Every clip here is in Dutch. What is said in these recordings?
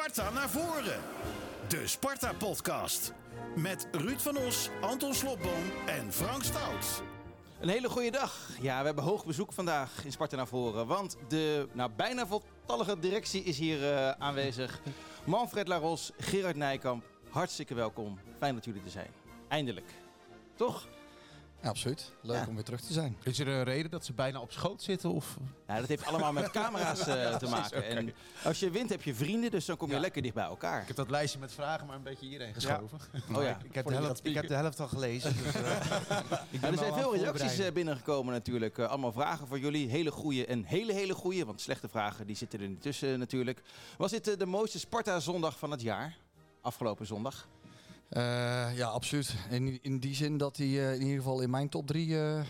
Sparta naar voren. De Sparta-podcast. Met Ruud van Os, Anton Slobboom en Frank Stout. Een hele goede dag. Ja, we hebben hoog bezoek vandaag in Sparta naar voren. Want de nou, bijna voltallige directie is hier eh, aanwezig. Manfred Laros, Gerard Nijkamp, hartstikke welkom. Fijn dat jullie er zijn. Eindelijk. Toch? Ja, absoluut. Leuk Ja. om weer terug te zijn. Is er een reden dat ze bijna op schoot zitten? Of? Ja, dat heeft allemaal met camera's eh, te maken. En als je wint heb je vrienden, dus dan kom je Ja. lekker dicht bij elkaar. Ik heb dat lijstje met vragen maar een beetje hierheen geschoven. Oh ja. Ik heb, de helft, ik heb de helft al gelezen. Dus, eh, ik Ja, er zijn veel reacties eh, binnengekomen natuurlijk. Allemaal vragen voor jullie. Hele goede en hele, hele goede. Want slechte vragen die zitten er niet tussen natuurlijk. Was dit de mooiste Sparta-zondag van het jaar? Afgelopen zondag. Eh, ja, absoluut. In, in die zin dat hij eh, in ieder geval in mijn top drie. eh, eh,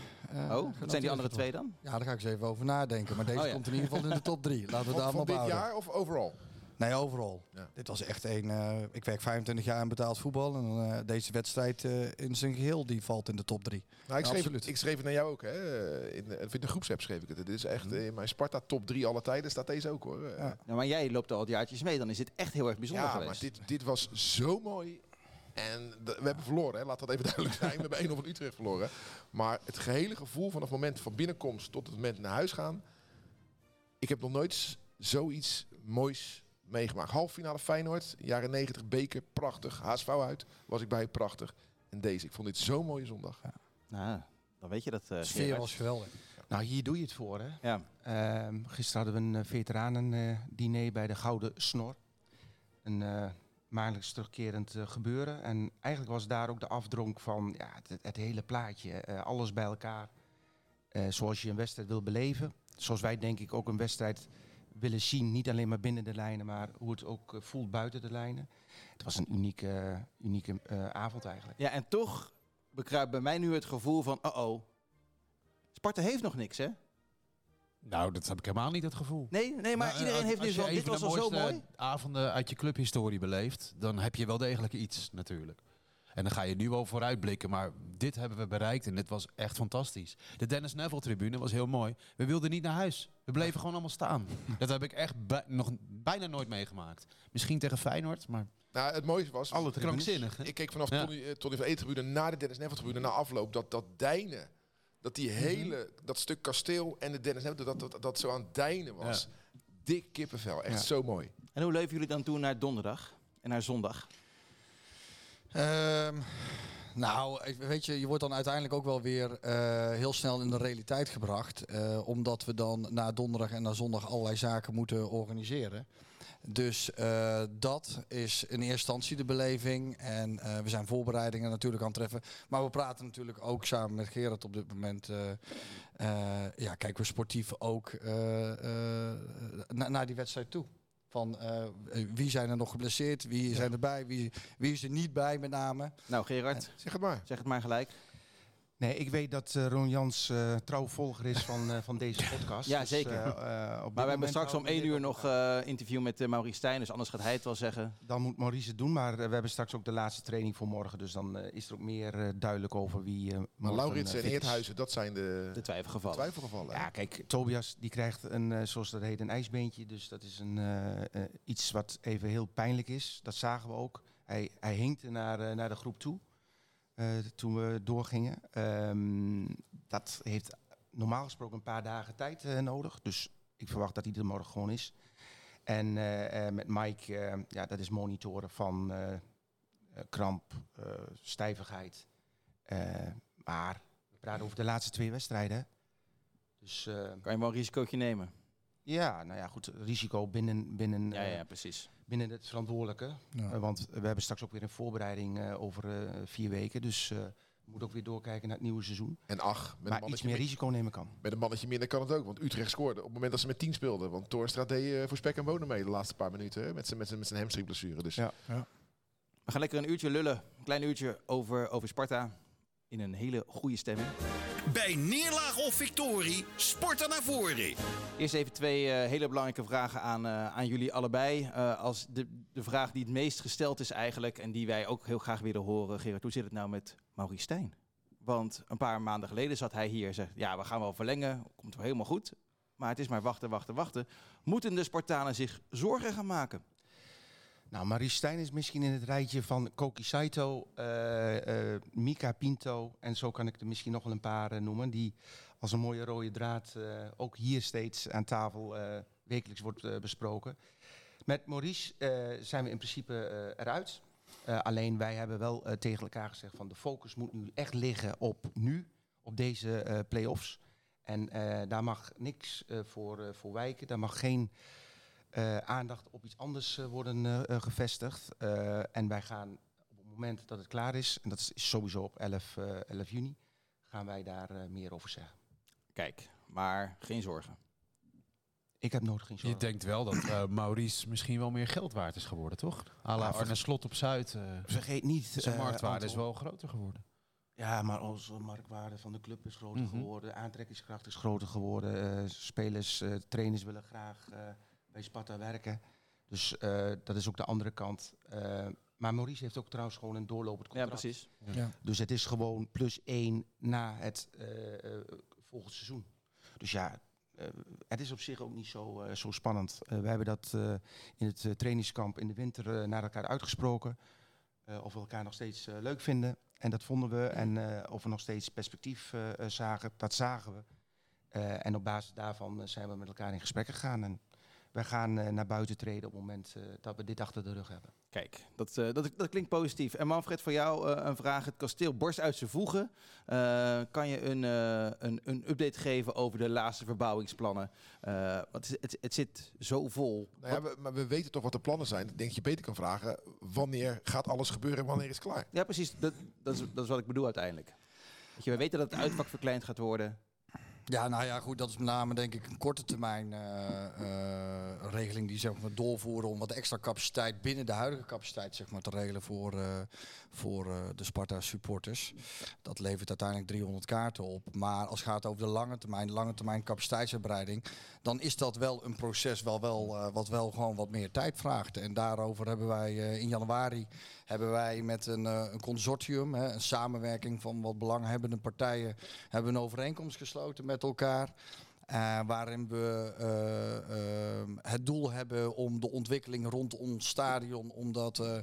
Oh, wat zijn die andere twee dan? Ja, daar ga ik eens even over nadenken. Maar deze Oh, ja. komt in ieder geval in de top drie. Laten we daar Van, maar van dit jaar of overal? Nee, overal. Ja. Dit was echt een. eh, ik werk 25 jaar in betaald voetbal. En eh, deze wedstrijd eh, in zijn geheel die valt in de top drie. Nou, ik, schreef, absoluut. ik schreef het naar jou ook. Hè? In, de- in de groepsapp schreef ik het. Dit is echt eh, in mijn Sparta top 3 alle tijden staat deze ook hoor. Ja. Nou, maar jij loopt al het jaartjes mee. Dan is dit echt heel erg bijzonder Ja, maar geweest. dit, dit was zo mooi. En de- we hebben verloren, hè? laat dat even duidelijk zijn. We hebben 1-0 van Utrecht verloren. Maar het gehele gevoel vanaf het moment van binnenkomst tot het moment naar huis gaan. Ik heb nog nooit zoiets moois meegemaakt. Half finale Feyenoord, jaren 90 beker, prachtig. HSV uit, was ik bij, prachtig. En deze, ik vond dit zo'n mooie zondag. Nou, dan weet je dat. eh De sfeer was geweldig. Nou, hier doe je het voor, hè. Ja. Ehm, gisteren hadden we een eh, veteranendiner bij de Gouden Snor. Een eh maandelijks terugkerend eh, gebeuren. En eigenlijk was daar ook de afdronk van ja, het, hele plaatje. eh, alles bij elkaar. Eh, zoals je een wedstrijd wil beleven. Zoals wij denk ik ook een wedstrijd willen zien. Niet alleen maar binnen de lijnen, maar hoe het ook voelt buiten de lijnen. Het was een unieke, unieke avond eigenlijk. ja, en toch bekruipt bij mij nu het gevoel van... Oh-oh, Sparta heeft nog niks, hè? Nou, dat heb ik helemaal niet het gevoel. Nee, nee maar Nou, iedereen als- heeft nu als je zo... Dit was al zo mooi. avonden uit je clubhistorie beleeft, dan heb je wel degelijk iets natuurlijk. En dan ga je nu wel vooruitblikken, maar dit hebben we bereikt en dit was echt fantastisch. De Dennis Neville tribune was heel mooi. We wilden niet naar huis. We bleven gewoon allemaal staan. Dat heb ik echt bij- nog bijna nooit meegemaakt. Misschien tegen Feyenoord, maar Nou, het mooiste was... Alle krankzinnig. hè? Ik keek vanaf Ja. Tony, eh, Tony van Etentribune naar de Dennis Neville tribune, na afloop, dat, dat deinen, dat die hele, dat stuk kasteel en de Dennis Neville, dat, dat, dat zo aan het deinen was. Dik kippenvel, echt Ja. zo mooi. En hoe leven jullie dan toe naar donderdag en naar zondag? Ehm, nou, weet je, je wordt dan uiteindelijk ook wel weer eh, heel snel in de realiteit gebracht. eh, omdat we dan na donderdag en na zondag allerlei zaken moeten organiseren. Dus eh, dat is in eerste instantie de beleving. En eh, we zijn voorbereidingen natuurlijk aan het treffen. Maar we praten natuurlijk ook samen met Gerard op dit moment. eh, eh, ja, kijken we sportief ook eh, eh, na- naar die wedstrijd toe. Van eh, wie zijn er nog geblesseerd, wie zijn erbij, wie, wie is er niet bij met name. Nou, Gerard, Zeg het maar. zeg het maar gelijk. Nee, ik weet dat eh, Ron Jans eh trouw volger is van, eh, van deze podcast. Ja, Dus, zeker. Maar we hebben straks om één uur nog eh interview met uh, Maurice Stijn. Dus anders gaat hij het wel zeggen. Dan moet Maurice het doen, maar we hebben straks ook de laatste training voor morgen. Dus dan is er ook meer eh, duidelijk over wie eh Maar Laurits en. Eerthuizen, dat zijn de, De twijfelgevallen. twijfelgevallen. hè? Ja, kijk, Tobias die krijgt een, eh, zoals dat heet, een ijsbeentje. Dus dat is een, iets wat even heel pijnlijk is. Dat zagen we ook. Hij, hij hinkte naar, eh, naar de groep toe toen we doorgingen. Ehm, dat heeft normaal gesproken een paar dagen tijd eh, nodig. Dus ik verwacht dat hij er morgen gewoon is. En eh, eh, met Mike, eh, ja, dat is monitoren van eh, eh, kramp, eh, stijvigheid. Eh, maar we praten over de laatste twee wedstrijden. Dus eh, Kan je wel een risicootje nemen? ja, nou ja, goed, risico binnen, binnen, Ja, eh, ja, precies. Binnen het verantwoordelijke. Ja. Eh, want we hebben straks ook weer een voorbereiding eh, over eh, vier weken. Dus eh, we moeten ook weer doorkijken naar het nieuwe seizoen. En ach, met een, maar iets mannetje meer min- risico nemen kan. met een mannetje minder kan het ook. Want Utrecht scoorde op het moment dat ze met 10 speelden. Want Toornstra deed eh, voor spek en bonen mee de laatste paar minuten. hè, Met zijn met zijn- met zijn hamstringblessure. Dus Ja. We gaan lekker een uurtje lullen. Een klein uurtje over, over Sparta. In een hele goede stemming. Bij neerlaag of victorie, Sparta naar voren. Eerst even twee eh, hele belangrijke vragen aan, eh, aan jullie allebei. Eh, als de, de vraag die het meest gesteld is eigenlijk... en die wij ook heel graag willen horen... Gerard, hoe zit het nou met Maurice Stijn? Want een paar maanden geleden zat hij hier en zegt... ja, we gaan wel verlengen, komt wel helemaal goed. Maar het is maar wachten, wachten, wachten. Moeten de Spartanen zich zorgen gaan maken? Nou, Marie Stijn is misschien in het rijtje van Koki Saito, eh, Mika Pinto en zo kan ik er misschien nog wel een paar eh, noemen. Die als een mooie rode draad ook hier steeds aan tafel wekelijks wordt besproken. Met Maurice zijn we in principe eruit. Alleen wij hebben wel tegen elkaar gezegd van de focus moet nu echt liggen op nu, op deze play-offs. En daar mag niks voor, voor wijken. Daar mag geen eh, aandacht op iets anders eh, worden eh, gevestigd. Eh, en wij gaan op het moment dat het klaar is, en dat is sowieso op 11, eh, 11 juni, gaan wij daar eh, meer over zeggen. Kijk, maar geen zorgen. Ik heb nooit geen Je zorgen. denkt wel dat eh, Maurice misschien wel meer geld waard is geworden, toch? À la Ja, Arne Slot op Zuid. eh, Vergeet niet. zijn marktwaarde is wel groter geworden. Ja, maar onze marktwaarde van de club is groter Mhm. geworden. Aantrekkingskracht is groter geworden. eh, spelers, eh, trainers willen graag eh, bij Sparta werken. Dus eh, dat is ook de andere kant. Eh, maar Maurice heeft ook trouwens gewoon een doorlopend Ja, contract. precies. Dus het is gewoon plus één na het eh, eh, volgend seizoen. Dus ja, eh, het is op zich ook niet zo, eh, zo spannend. Eh, we hebben dat eh, in het eh, trainingskamp in de winter eh, naar elkaar uitgesproken. Eh, of we elkaar nog steeds leuk vinden. En dat vonden we. En eh, of we nog steeds perspectief zagen, dat zagen we. Eh, en op basis daarvan zijn we met elkaar in gesprek gegaan. En wij gaan eh, naar buiten treden op het moment eh, dat we dit achter de rug hebben. Kijk, dat, eh, dat, dat klinkt positief. En Manfred, voor jou eh, een vraag. Het kasteel borst uit zijn voegen. Eh, kan je een, eh, een, een update geven over de laatste verbouwingsplannen? Eh, want het, het, het zit zo vol. Nou ja, we, maar we weten toch wat de plannen zijn. Ik denk dat je beter kan vragen, wanneer gaat alles gebeuren en wanneer is het klaar? Ja, precies. Dat, dat, is, dat is wat ik bedoel uiteindelijk. Weet je, we weten dat het uitvak verkleind gaat worden. Ja, nou ja, goed, dat is met name denk ik een korte termijn eh, eh, regeling die zeg maar doorvoeren om wat extra capaciteit binnen de huidige capaciteit zeg maar te regelen voor, eh, voor eh, de Sparta supporters. Dat levert uiteindelijk 300 kaarten op. Maar als het gaat over de lange termijn, lange termijn capaciteitsuitbreiding, dan is dat wel een proces wel, wel, eh, wat wel gewoon wat meer tijd vraagt. En daarover hebben wij eh, in januari hebben wij met een, een consortium, hè, een samenwerking van wat belanghebbende partijen, hebben een overeenkomst gesloten met elkaar. Eh, waarin we eh, ehm, het doel hebben om de ontwikkeling rond ons stadion, om dat eh,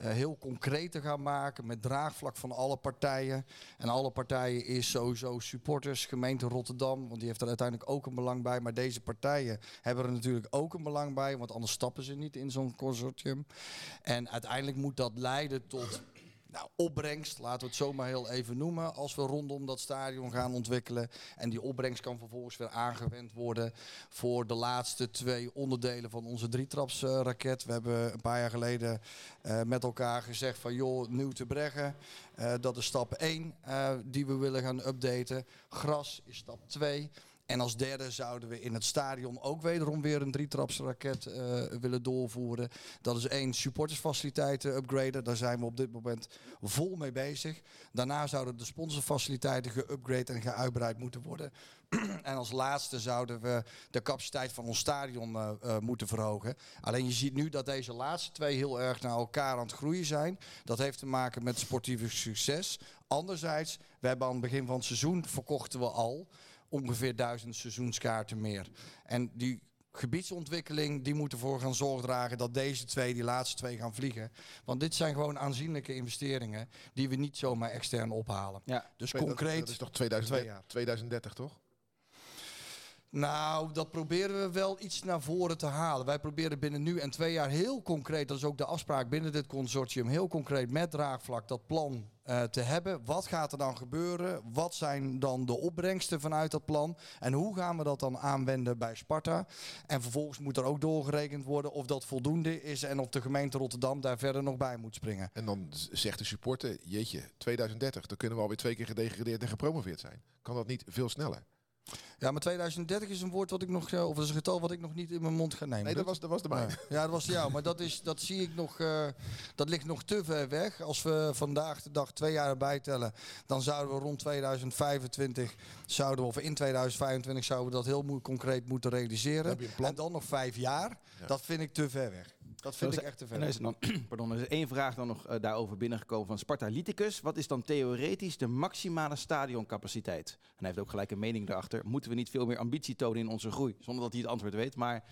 eh, heel concreet te gaan maken met draagvlak van alle partijen. En alle partijen is sowieso supporters, gemeente Rotterdam, want die heeft er uiteindelijk ook een belang bij. Maar deze partijen hebben er natuurlijk ook een belang bij, want anders stappen ze niet in zo'n consortium. En uiteindelijk moet dat leiden tot nou, opbrengst, laten we het zomaar heel even noemen, als we rondom dat stadion gaan ontwikkelen. En die opbrengst kan vervolgens weer aangewend worden voor de laatste twee onderdelen van onze drietrapsraket. we hebben een paar jaar geleden eh, met elkaar gezegd van joh, nieuw te breggen. eh, dat is stap 1 die we willen gaan updaten. Gras is stap 2. En als derde zouden we in het stadion ook wederom weer een drietrapsraket eh willen doorvoeren. Dat is één, supportersfaciliteiten upgraden. Daar zijn we op dit moment vol mee bezig. Daarna zouden de sponsorfaciliteiten geüpgrade en geuitbreid moeten worden. en als laatste zouden we de capaciteit van ons stadion eh, eh, moeten verhogen. Alleen je ziet nu dat deze laatste twee heel erg naar elkaar aan het groeien zijn. Dat heeft te maken met sportieve succes. Anderzijds, we hebben aan het begin van het seizoen verkochten we al ongeveer duizend seizoenskaarten meer. En die gebiedsontwikkeling, die moet ervoor gaan zorgen dragen dat deze twee, die laatste twee, gaan vliegen. Want dit zijn gewoon aanzienlijke investeringen die we niet zomaar extern ophalen. Ja. Dus concreet. Dat is toch 2000, twee jaar. 2030, toch? Nou, dat proberen we wel iets naar voren te halen. Wij proberen binnen nu en twee jaar heel concreet, dat is ook de afspraak binnen dit consortium, heel concreet met draagvlak dat plan eh, te hebben. Wat gaat er dan gebeuren? Wat zijn dan de opbrengsten vanuit dat plan? En hoe gaan we dat dan aanwenden bij Sparta? En vervolgens moet er ook doorgerekend worden of dat voldoende is en of de gemeente Rotterdam daar verder nog bij moet springen. En dan zegt de supporter, jeetje, 2030, dan kunnen we alweer twee keer gedegradeerd en gepromoveerd zijn. Kan dat niet veel sneller? Ja, maar 2030 is een woord wat ik nog, eh, of is een getal wat ik nog niet in mijn mond ga nemen. Nee, dat was, dat was de mijne. Ja, ja, dat was de jou. Maar dat, is, dat zie ik nog. eh, dat ligt nog te ver weg. Als we vandaag de dag twee jaar bijtellen, dan zouden we rond 2025, zouden we, of in 2025, zouden we dat heel moe- concreet moeten realiseren. heb je een plan? En dan nog vijf jaar. Ja. Dat vind ik te ver weg. Dat vind Dat ik echt te ver En er weg. is dan, pardon, er is één vraag dan nog eh, daarover binnengekomen van Sparta Liticus. Wat is dan theoretisch de maximale stadioncapaciteit? En hij heeft ook gelijk een mening daarachter. Moeten we niet veel meer ambitie tonen in onze groei? Zonder dat hij het antwoord weet. Maar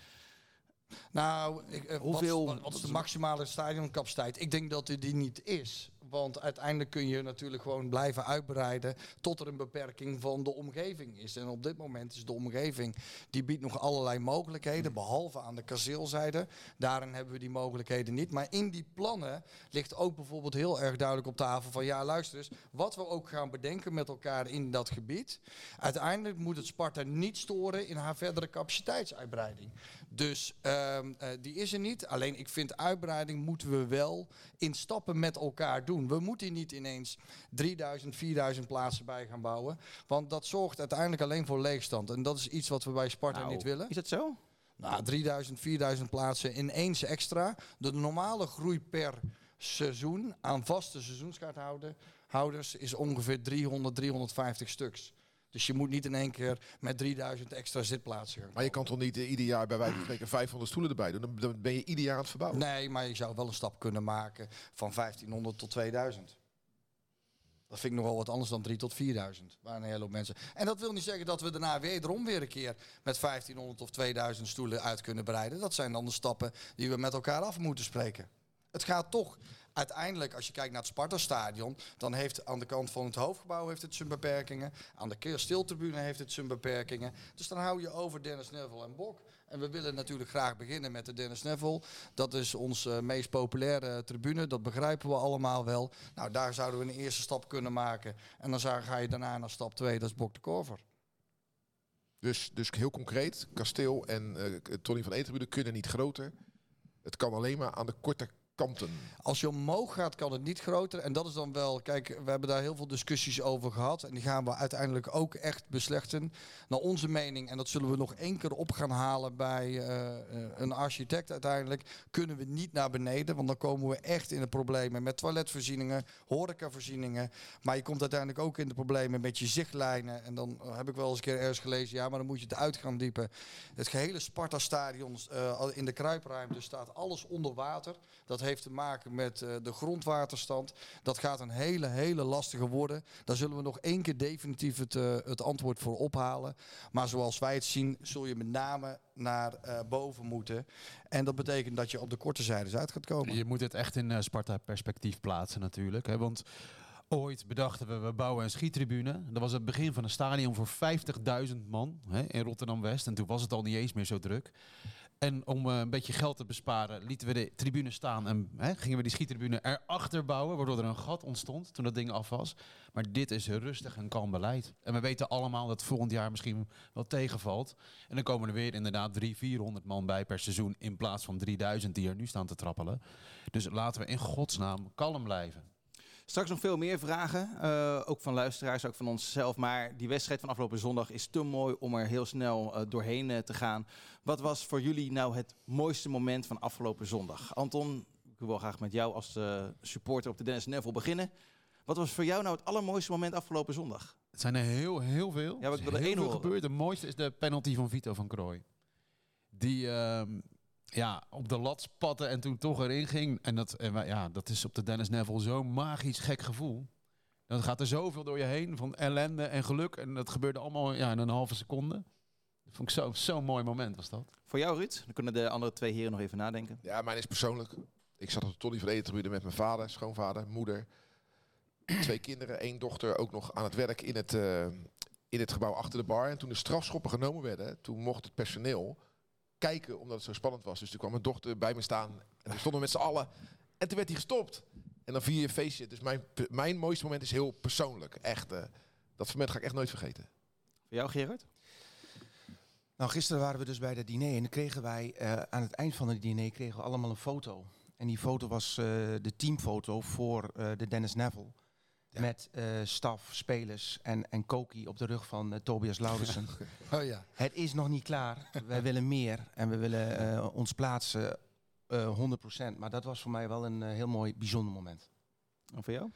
Nou, ik, eh, Hoeveel- Wat, wat is de maximale stadioncapaciteit? Ik denk dat die die niet is. Want uiteindelijk kun je natuurlijk gewoon blijven uitbreiden tot er een beperking van de omgeving is. En op dit moment is de omgeving, die biedt nog allerlei mogelijkheden, behalve aan de kasteelzijde. Daarin hebben we die mogelijkheden niet. Maar in die plannen ligt ook bijvoorbeeld heel erg duidelijk op tafel van ja, luister eens, wat we ook gaan bedenken met elkaar in dat gebied. Uiteindelijk moet het Sparta niet storen in haar verdere capaciteitsuitbreiding. Dus ehm, eh, die is er niet. Alleen ik vind uitbreiding moeten we wel in stappen met elkaar doen. We moeten niet ineens 3000, 4000 plaatsen bij gaan bouwen. Want dat zorgt uiteindelijk alleen voor leegstand. En dat is iets wat we bij Sparta Nou, niet willen. Is dat zo? Nou, 3000, 4000 plaatsen ineens extra. De normale groei per seizoen aan vaste seizoenskaarthouders is ongeveer 300, 350 stuks. Dus je moet niet in één keer met 3000 extra zitplaatsen gaan. Maar je kan toch niet eh, ieder jaar bij wijze van spreken 500 stoelen erbij doen? Dan, dan ben je ieder jaar aan het verbouwen. Nee, maar je zou wel een stap kunnen maken van 1500 tot 2000. Dat vind ik nogal wat anders dan 3 tot 4000. Waar een hele hoop mensen. En dat wil niet zeggen dat we daarna wederom weer een keer met 1500 of 2000 stoelen uit kunnen breiden. Dat zijn dan de stappen die we met elkaar af moeten spreken. Het gaat toch uiteindelijk, als je kijkt naar het Sparta-stadion, dan heeft aan de kant van het hoofdgebouw heeft het zijn beperkingen. Aan de keerstiltribune heeft het zijn beperkingen. Dus dan hou je over Dennis Neville en Bok. En we willen natuurlijk graag beginnen met de Dennis Neville. Dat is onze meest populaire tribune, dat begrijpen we allemaal wel. Nou, daar zouden we een eerste stap kunnen maken. En dan ga je daarna naar stap 2, dat is Bok de Korver. Dus, dus heel concreet, Kasteel en eh Tony van Etenbuurde kunnen niet groter. Het kan alleen maar aan de korte kanten. Als je omhoog gaat, kan het niet groter. En dat is dan wel, kijk, we hebben daar heel veel discussies over gehad. En die gaan we uiteindelijk ook echt beslechten. Naar onze mening, en dat zullen we nog één keer op gaan halen bij eh, eh, een architect uiteindelijk, kunnen we niet naar beneden. Want dan komen we echt in de problemen met toiletvoorzieningen, horecavoorzieningen. Maar je komt uiteindelijk ook in de problemen met je zichtlijnen. En dan heb ik wel eens een keer ergens gelezen, ja, maar dan moet je het uit gaan diepen. Het gehele Sparta-stadion eh, in de kruipruimte staat alles onder water. Dat heeft te maken met eh, de grondwaterstand. Dat gaat een hele, hele lastige worden. Daar zullen we nog één keer definitief het, eh, het antwoord voor ophalen. Maar zoals wij het zien, zul je met name naar eh, boven moeten. En dat betekent dat je op de korte zijdes uit gaat komen. Je moet het echt in Sparta-perspectief plaatsen natuurlijk. Hè? Want ooit bedachten we, we bouwen een schietribune. Dat was het begin van een stadion voor 50.000 man hè, in Rotterdam-West. En toen was het al niet eens meer zo druk. En om eh, een beetje geld te besparen, lieten we de tribune staan en hè, gingen we die schietribune erachter bouwen, waardoor er een gat ontstond toen dat ding af was. Maar dit is rustig en kalm beleid. En we weten allemaal dat volgend jaar misschien wel tegenvalt. En dan komen er weer inderdaad 300, 400 man bij per seizoen in plaats van 3000 die er nu staan te trappelen. Dus laten we in godsnaam kalm blijven. Straks nog veel meer vragen, eh, ook van luisteraars, ook van onszelf. Maar die wedstrijd van afgelopen zondag is te mooi om er heel snel eh, doorheen eh, te gaan. Wat was voor jullie nou het mooiste moment van afgelopen zondag? Anton, ik wil graag met jou als supporter op de Dennis Neville beginnen. Wat was voor jou nou het allermooiste moment afgelopen zondag? Het zijn er heel, heel veel. Ja, ik Er wil er één horen. gebeurd. De mooiste is de penalty van Vito van Krooi. Die ehm, ja, op de lat spatte en toen toch erin ging. En dat, en wij- ja, dat is op de Dennis Neville zo'n magisch gek gevoel. Dan gaat er zoveel door je heen van ellende en geluk. En dat gebeurde allemaal ja, in een halve seconde. Dat vond ik zo- zo'n mooi moment was dat. Voor jou, Ruud? Dan kunnen de andere twee heren nog even nadenken. Ja, mijn is persoonlijk. Ik zat op de Tony van Etenbuurde met mijn vader, schoonvader, moeder. Twee kinderen, één dochter ook nog aan het werk in het, eh, in het gebouw achter de bar. En toen de strafschoppen genomen werden, toen mocht het personeel kijken omdat het zo spannend was. Dus toen kwam mijn dochter bij me staan en toen stonden we met z'n allen. En toen werd hij gestopt. En dan vier je een feestje. Dus mijn, mijn mooiste moment is heel persoonlijk. Echt, eh, dat moment ga ik echt nooit vergeten. Voor jou, Gerard? Nou, gisteren waren we dus bij dat diner en dan kregen wij eh, aan het eind van het diner kregen we allemaal een foto. En die foto was eh, de teamfoto voor eh, de Dennis Neville. Met eh, staf, spelers en, en Koki op de rug van eh, Tobias Laudersen. Oh ja. het is nog niet klaar. Wij willen meer en we willen eh, ons plaatsen eh 100%. Maar dat was voor mij wel een heel mooi, bijzonder moment. En voor jou?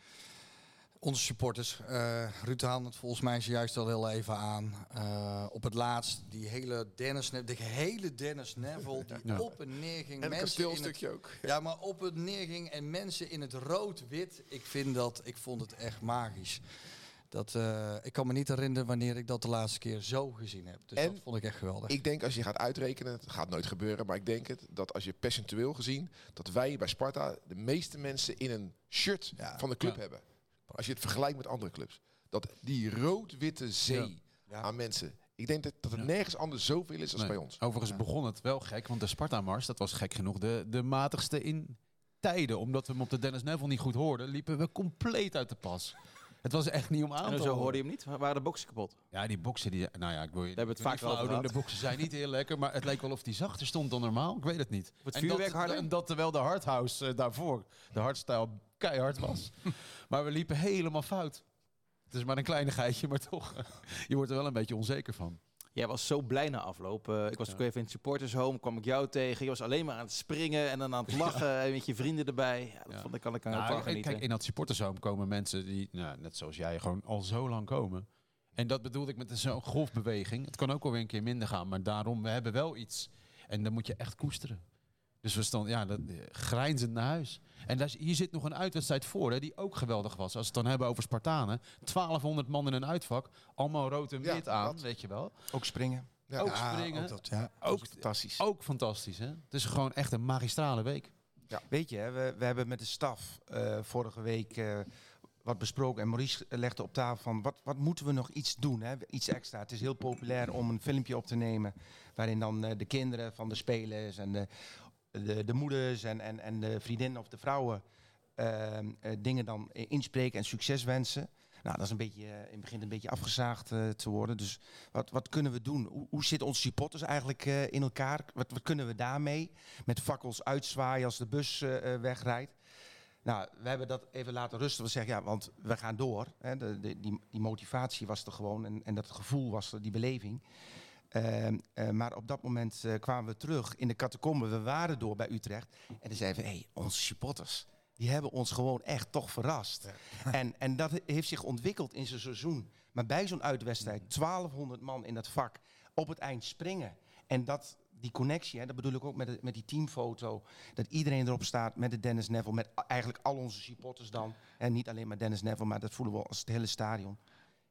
Onze supporters, eh Ruud haalde het volgens mij zojuist al heel even aan. Eh, op het laatst, die hele Dennis Neville, de hele Dennis Neville, die Ja. op en neer ging. En een mensen in het- kasteelstukje ook. Ja, maar op het neerging en mensen in het rood-wit. Ik vind dat, ik vond het echt magisch. Dat, eh, ik kan me niet herinneren wanneer ik dat de laatste keer zo gezien heb. Dus En dat vond ik echt geweldig. Ik denk als je gaat uitrekenen, het gaat nooit gebeuren, maar ik denk het, dat als je percentueel gezien, dat wij bij Sparta de meeste mensen in een shirt Ja. van de club Ja. hebben. Als je het vergelijkt met andere clubs. Dat die rood-witte zee Ja. aan mensen. Ik denk dat, dat het Ja. nergens anders zoveel is als Nee. bij ons. Overigens Ja. begon het wel gek, want de Sparta-mars, dat was gek genoeg de, de matigste in tijden. Omdat we hem op de Dennis Neville niet goed hoorden, liepen we compleet uit de pas. Het was echt niet om aan En te zo hoorde je hem niet? Waren de boksen kapot? Ja, die boksen, die, nou ja, ik wil je hebben het vaak wel doen. De boksen zijn niet heel lekker, maar het leek wel of die zachter stond dan normaal. Ik weet het niet. het En vuurwerk dat, harder? En dat terwijl de hardhouse eh, daarvoor, de hardstyle, keihard was. maar we liepen helemaal fout. Het is maar een kleinigheidje, maar toch. je wordt er wel een beetje onzeker van. Jij was zo blij na afloop. Eh, ik was Ja. ook even in het supporters home, kwam ik jou tegen. Je was alleen maar aan het springen en dan aan het lachen en met je vrienden erbij. Ja, dat vond ik, kan ik aan Nou, kijk, genieten. kijk, in dat supportershome komen mensen die, nou, net zoals jij, gewoon al zo lang komen. En dat bedoelde ik met zo'n golfbeweging. Het kan ook alweer een keer minder gaan, maar daarom, we hebben wel iets. En dan moet je echt koesteren. Dus we stonden, ja, dat, eh, grijnzend naar huis. En daar, hier zit nog een uitwedstrijd voor, hè, die ook geweldig was. Als we het dan hebben over Spartanen. 1200 man in een uitvak, allemaal rood en Ja, wit aan, dat. weet je wel. Ook springen. Ja. ook Ja, springen, ook dat, ja. ook, Fantastisch. ook fantastisch. Hè? Het is gewoon echt een magistrale week. Weet je, hè, we, we hebben met de staf eh, vorige week eh, wat besproken. En Maurice legde op tafel van, wat, wat moeten we nog iets doen? Hè? Iets extra. Het is heel populair om een filmpje op te nemen. Waarin dan eh, de kinderen van de spelers en de, de, de moeders en, en, en de vriendinnen of de vrouwen ehm, eh, dingen dan inspreken en succes wensen. Nou, dat is een beetje, eh, in het begin een beetje afgezaagd eh, te worden. Dus wat, wat kunnen we doen? Hoe, hoe zitten onze supporters eigenlijk in elkaar? Wat, wat kunnen we daarmee? Met fakkels uitzwaaien als de bus wegrijdt. Nou, we hebben dat even laten rusten. We zeggen, ja, want we gaan door. Hè. De, die, die motivatie was er gewoon en, en dat gevoel was er, die beleving. Ehm, eh, maar op dat moment eh, kwamen we terug in de catacombe. We waren door bij Utrecht. En dan zeiden we, hé, hey, onze supporters, die hebben ons gewoon echt toch verrast. En, en dat heeft zich ontwikkeld in zijn seizoen. Maar bij zo'n uitwedstrijd, 1200 man in dat vak, op het eind springen. En dat, die connectie, hè, dat bedoel ik ook met, de, met die teamfoto. Dat iedereen erop staat met de Dennis Neville. Met eigenlijk al onze supporters dan. En niet alleen maar Dennis Neville, maar dat voelen we als het hele stadion.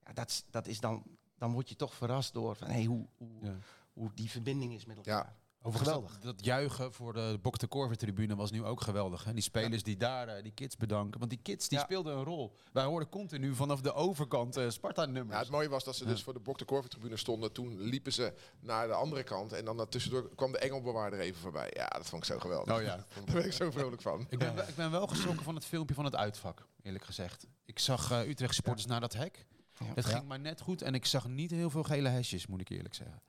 Ja, dat is dan, dan word je toch verrast door van, hey, hoe, hoe, Ja. hoe die verbinding is met elkaar. Ja. Overigens, Geweldig. Dat, dat juichen voor de Bok de Korver tribune was nu ook geweldig. Hè? Die spelers die daar eh, die kids bedanken. Want die kids die Ja. speelden een rol. Wij hoorden continu vanaf de overkant eh Ja, Sparta-nummers. het mooie was dat ze dus voor de Bok de Korver tribune stonden. Toen liepen ze naar de andere kant. En dan tussendoor kwam de Engelbewaarder even voorbij. Ja, dat vond ik zo geweldig. oh ja. Daar ben ik zo vrolijk van. Ik ben, wel- ik ben wel geschrokken van het filmpje van het uitvak, eerlijk gezegd. Ik zag eh, Utrecht supporters naar dat hek. Ja. Het Ja. ging maar net goed en ik zag niet heel veel gele hesjes, moet ik eerlijk zeggen.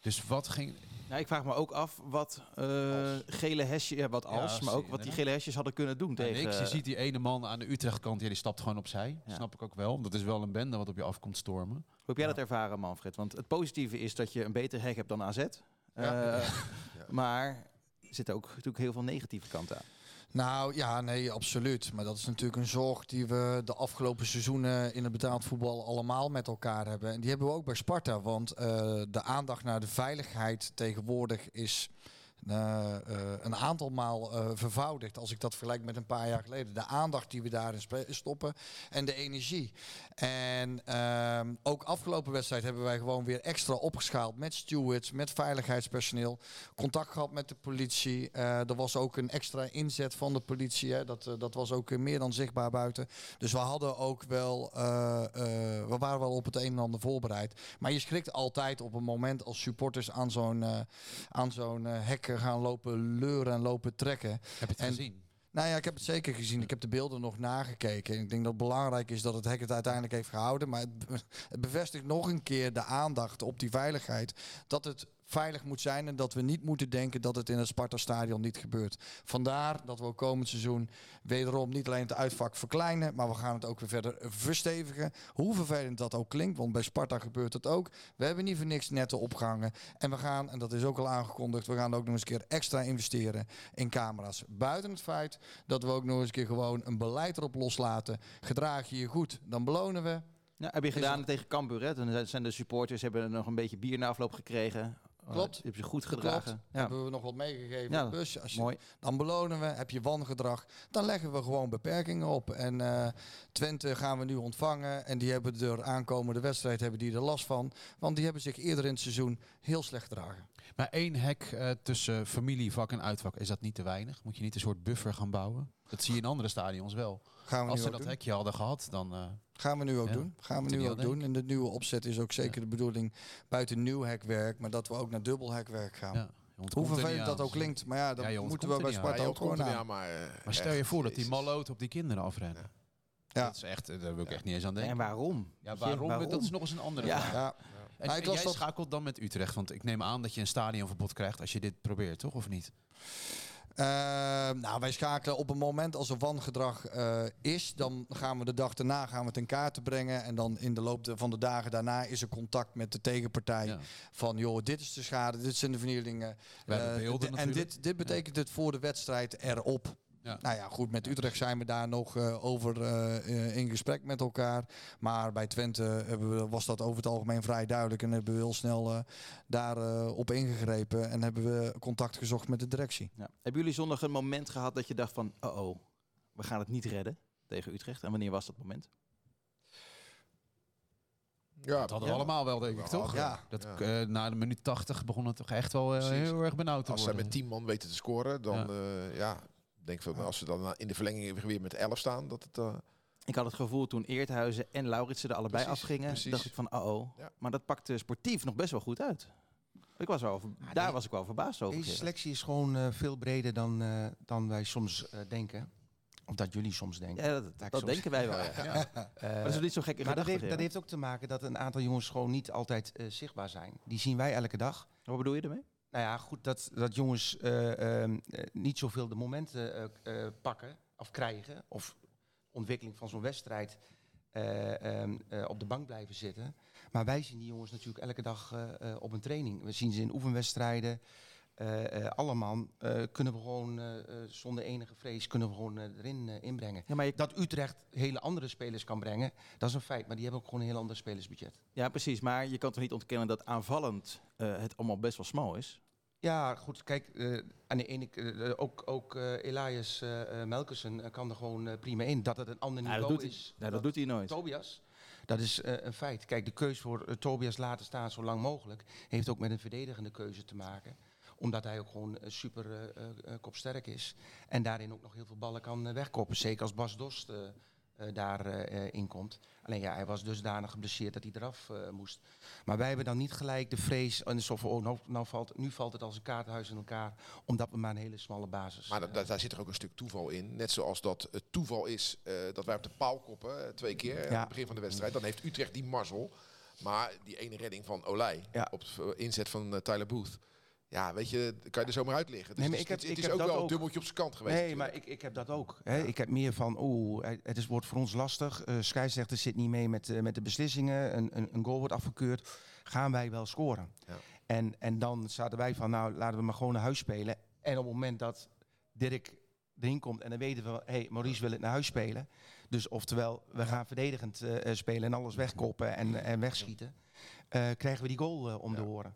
Dus wat ging... Nou, ik vraag me ook af wat eh, gele hesjes, ja, wat Ja, als, maar ook wat die gele hesjes hadden kunnen doen tegen. niks. Je ziet die ene man aan de Utrecht-kant, ja, die stapt gewoon opzij. Ja. Snap ik ook wel. Dat is wel een bende wat op je afkomt stormen. Hoe heb jij dat ervaren, Manfred? Want het positieve is dat je een beter hek hebt dan AZ. Ja. Eh, Maar er zitten ook natuurlijk heel veel negatieve kanten aan. Nou ja, nee, absoluut. Maar dat is natuurlijk een zorg die we de afgelopen seizoenen in het betaald voetbal allemaal met elkaar hebben. En die hebben we ook bij Sparta. Want eh, de aandacht naar de veiligheid tegenwoordig is eh, eh, een aantal maal eh, vervoudigd. Als ik dat vergelijk met een paar jaar geleden. De aandacht die we daarin stoppen en de energie. En ehm, ook afgelopen wedstrijd hebben wij gewoon weer extra opgeschaald met stewards, met veiligheidspersoneel. Contact gehad met de politie. Er was ook een extra inzet van de politie. Hè. Dat, dat was ook meer dan zichtbaar buiten. Dus we hadden ook wel, we waren wel op het een en ander voorbereid. Maar je schrikt altijd op een moment als supporters aan zo'n eh, aan zo'n hek gaan lopen leuren en lopen trekken. Heb je het En- gezien? Nou ja, ik heb het zeker gezien. Ik heb de beelden nog nagekeken. Ik denk dat het belangrijk is dat het hek het uiteindelijk heeft gehouden. Maar het bevestigt nog een keer de aandacht op die veiligheid. Dat het veilig moet zijn en dat we niet moeten denken dat het in het Sparta-stadion niet gebeurt. Vandaar dat we ook komend seizoen wederom niet alleen het uitvak verkleinen, maar we gaan het ook weer verder verstevigen. Hoe vervelend dat ook klinkt, want bij Sparta gebeurt het ook. We hebben niet voor niks netten opgehangen. En we gaan, en dat is ook al aangekondigd, we gaan ook nog eens een keer extra investeren in camera's. Buiten het feit dat we ook nog eens een keer gewoon een beleid erop loslaten. Gedraag je je goed, dan belonen we. Ja, heb je gedaan tegen Cambuur, hè? Toen zijn de supporters hebben nog een beetje bier na afloop gekregen. Klopt. je hebt je goed gedragen. Klopt. Ja. Hebben we nog wat meegegeven Ja, de. Als je, Mooi. Dan belonen we. Heb je wangedrag, dan leggen we gewoon beperkingen op. En eh, Twente gaan we nu ontvangen. En die hebben er aankomende wedstrijd hebben die er last van. Want die hebben zich eerder in het seizoen heel slecht gedragen. Maar één hek eh, tussen familievak en uitvak, is dat niet te weinig? Moet je niet een soort buffer gaan bouwen? Dat zie je in andere stadions wel. Gaan we Als ze dat doen. hekje hadden gehad, dan... eh, Gaan we nu ook Ja, doen. Gaan we nu ook doen. En de nieuwe opzet is ook zeker de bedoeling buiten nieuw hekwerk. Maar dat we ook naar dubbel hekwerk gaan. ja, Hoe er vervelend dat ook klinkt. Maar ja, dan moeten we bij Sparta ook gewoon niet aan. aan, maar... eh, Maar stel je voor dat die malloot op die kinderen afrennen. Ja. Dat is echt, eh, daar wil ik echt niet eens aan denken. En waarom? Ja, waarom? Dat is nog eens een andere Ja. vraag. Ja. En, Nou, ik en las jij dat- schakelt dan met Utrecht, want ik neem aan dat je een stadionverbod krijgt als je dit probeert, toch? Of niet? Eh, nou, wij schakelen op een moment als er wangedrag eh, is, dan gaan we de dag daarna gaan we het in kaart brengen. En dan in de loop van de dagen daarna is er contact met de tegenpartij. Ja. Van joh, dit is de schade, dit zijn de vernielingen. Eh, en dit, dit betekent het voor de wedstrijd erop. Ja. Nou ja, goed, met Utrecht zijn we daar nog eh, over eh, eh, in gesprek met elkaar. Maar bij Twente hebben we, was dat over het algemeen vrij duidelijk. En hebben we heel snel eh, daarop op ingegrepen. En hebben we contact gezocht met de directie. Ja. Hebben jullie zondag een moment gehad dat je dacht van... oh oh, we gaan het niet redden tegen Utrecht? En wanneer was dat moment? Ja, Dat hadden we Ja. allemaal wel, denk ik, toch? Ja. Dat, Ja. eh, na de minuut 80 begon het toch echt wel heel erg benauwd te Als zij worden. met 10 man weten te scoren, dan ja denk ik van, als ze dan in de verlenging weer met 11 staan, dat het... eh, Ik had het gevoel toen Eerthuizen en Lauritsen er allebei Precies, afgingen... precies. dacht ik van oh oh. Ja. Maar dat pakte sportief nog best wel goed uit. Ik was wel, ver- daar nee. was ik wel verbaasd over. Deze selectie is gewoon eh, veel breder dan, eh, dan wij soms eh, denken. Of dat jullie soms denken. Ja, dat, ik dat soms- denken wij wel. Ja. Eh, Maar dat is niet zo gekke maar dat heeft, dat heeft ook te maken dat een aantal jongens gewoon niet altijd eh, zichtbaar zijn. Die zien wij elke dag. Wat bedoel je ermee? Nou ja, goed, dat, dat jongens eh, ehm, eh, niet zoveel de momenten eh, pakken of krijgen. Of ontwikkeling van zo'n wedstrijd eh, ehm, eh, op de bank blijven zitten. Maar wij zien die jongens natuurlijk elke dag op een training. We zien ze in oefenwedstrijden. allemaal kunnen we gewoon zonder enige vrees kunnen we gewoon erin inbrengen. Ja, maar je, Dat Utrecht hele andere spelers kan brengen, dat is een feit. Maar die hebben ook gewoon een heel ander spelersbudget. ja, precies. Maar je kan toch niet ontkennen dat aanvallend het allemaal best wel smal is? Ja, goed. Kijk, eh, aan de ene, eh, ook, ook eh, Elias eh eh, Melkersen eh, kan er gewoon eh, prima in. Dat het een ander Ja, niveau dat doet hij, is. ja, dat doet hij nooit. Tobias. Dat is eh, een feit. Kijk, de keuze voor eh, Tobias laten staan zo lang mogelijk heeft ook met een verdedigende keuze te maken. Omdat hij ook gewoon eh, super eh, eh, eh, kopsterk is. En daarin ook nog heel veel ballen kan eh, wegkoppen. Zeker als Bas Dost eh, eh, daar eh, eh, in komt. Alleen ja, hij was dusdanig geblesseerd dat hij eraf moest. Maar wij hebben dan niet gelijk de vrees. En zo van, oh, nou, nou valt, nu valt het als een kaarthuis in elkaar. Omdat we maar een hele smalle basis Maar da- daar, zit er ook een stuk toeval in. Net zoals dat het toeval is dat wij op de paal koppen, twee keer aan het begin van de wedstrijd. Dan heeft Utrecht die mazzel. Maar die ene redding van Olij Ja. op eh, inzet van Tyler Booth. Ja, weet je, kan je er zomaar uit liggen. Dus Nee, maar het ik is, heb- het ik is heb ook wel een dubbeltje op zijn kant geweest. Nee, natuurlijk. maar ik, ik heb dat ook. Hè. Ik heb meer van, oeh, het is, wordt voor ons lastig. Eh scheidsrechter zit niet mee met, eh, met de beslissingen. Een, een, een goal wordt afgekeurd. Gaan wij wel scoren? Ja. En, en dan zaten wij van, nou, laten we maar gewoon naar huis spelen. En op het moment dat Dirk erin komt en dan weten we, hé, hey, Maurice wil het naar huis spelen. Dus oftewel, we gaan verdedigend eh, spelen en alles wegkoppen en, en wegschieten. krijgen we die goal om de oren.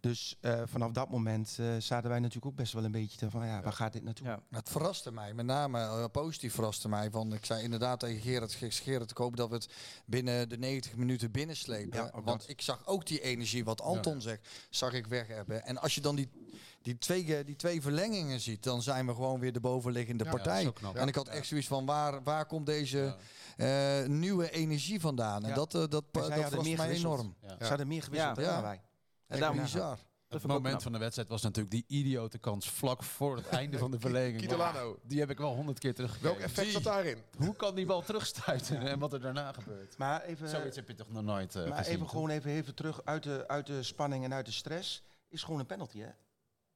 Dus eh, vanaf dat moment eh, zaten wij natuurlijk ook best wel een beetje te van, ja, waar gaat dit naartoe? Ja. Het verraste mij, met name eh, positief verraste mij. Van, ik zei inderdaad tegen Gerard, Gerard, ik hoop dat we het binnen de 90 minuten binnenslepen. Ja, Want dat. ik zag ook die energie, wat Anton zegt, zag ik weg hebben. En als je dan die, die, twee, die twee verlengingen ziet, dan zijn we gewoon weer de bovenliggende Ja, partij. en ik had echt zoiets van, waar, waar komt deze Ja. eh, nieuwe energie vandaan? En Ja. dat, eh, dat, dat hadden verrast meer mij gewisseld. enorm. Ja. Ze hadden meer gewisseld Ja. hè, Ja. dan wij. En daarom Bizar. Het moment van de wedstrijd was natuurlijk die idiote kans vlak voor het einde van de verlenging. Kitolano. Die heb ik wel honderd keer Welk teruggekeken. effect zat daarin? Hoe kan die bal terugstuiten en wat er daarna gebeurt? Maar even, Zoiets heb je toch nog nooit eh, maar gezien? even toch? gewoon even, even terug uit de, uit de spanning en uit de stress. Is gewoon een penalty, hè?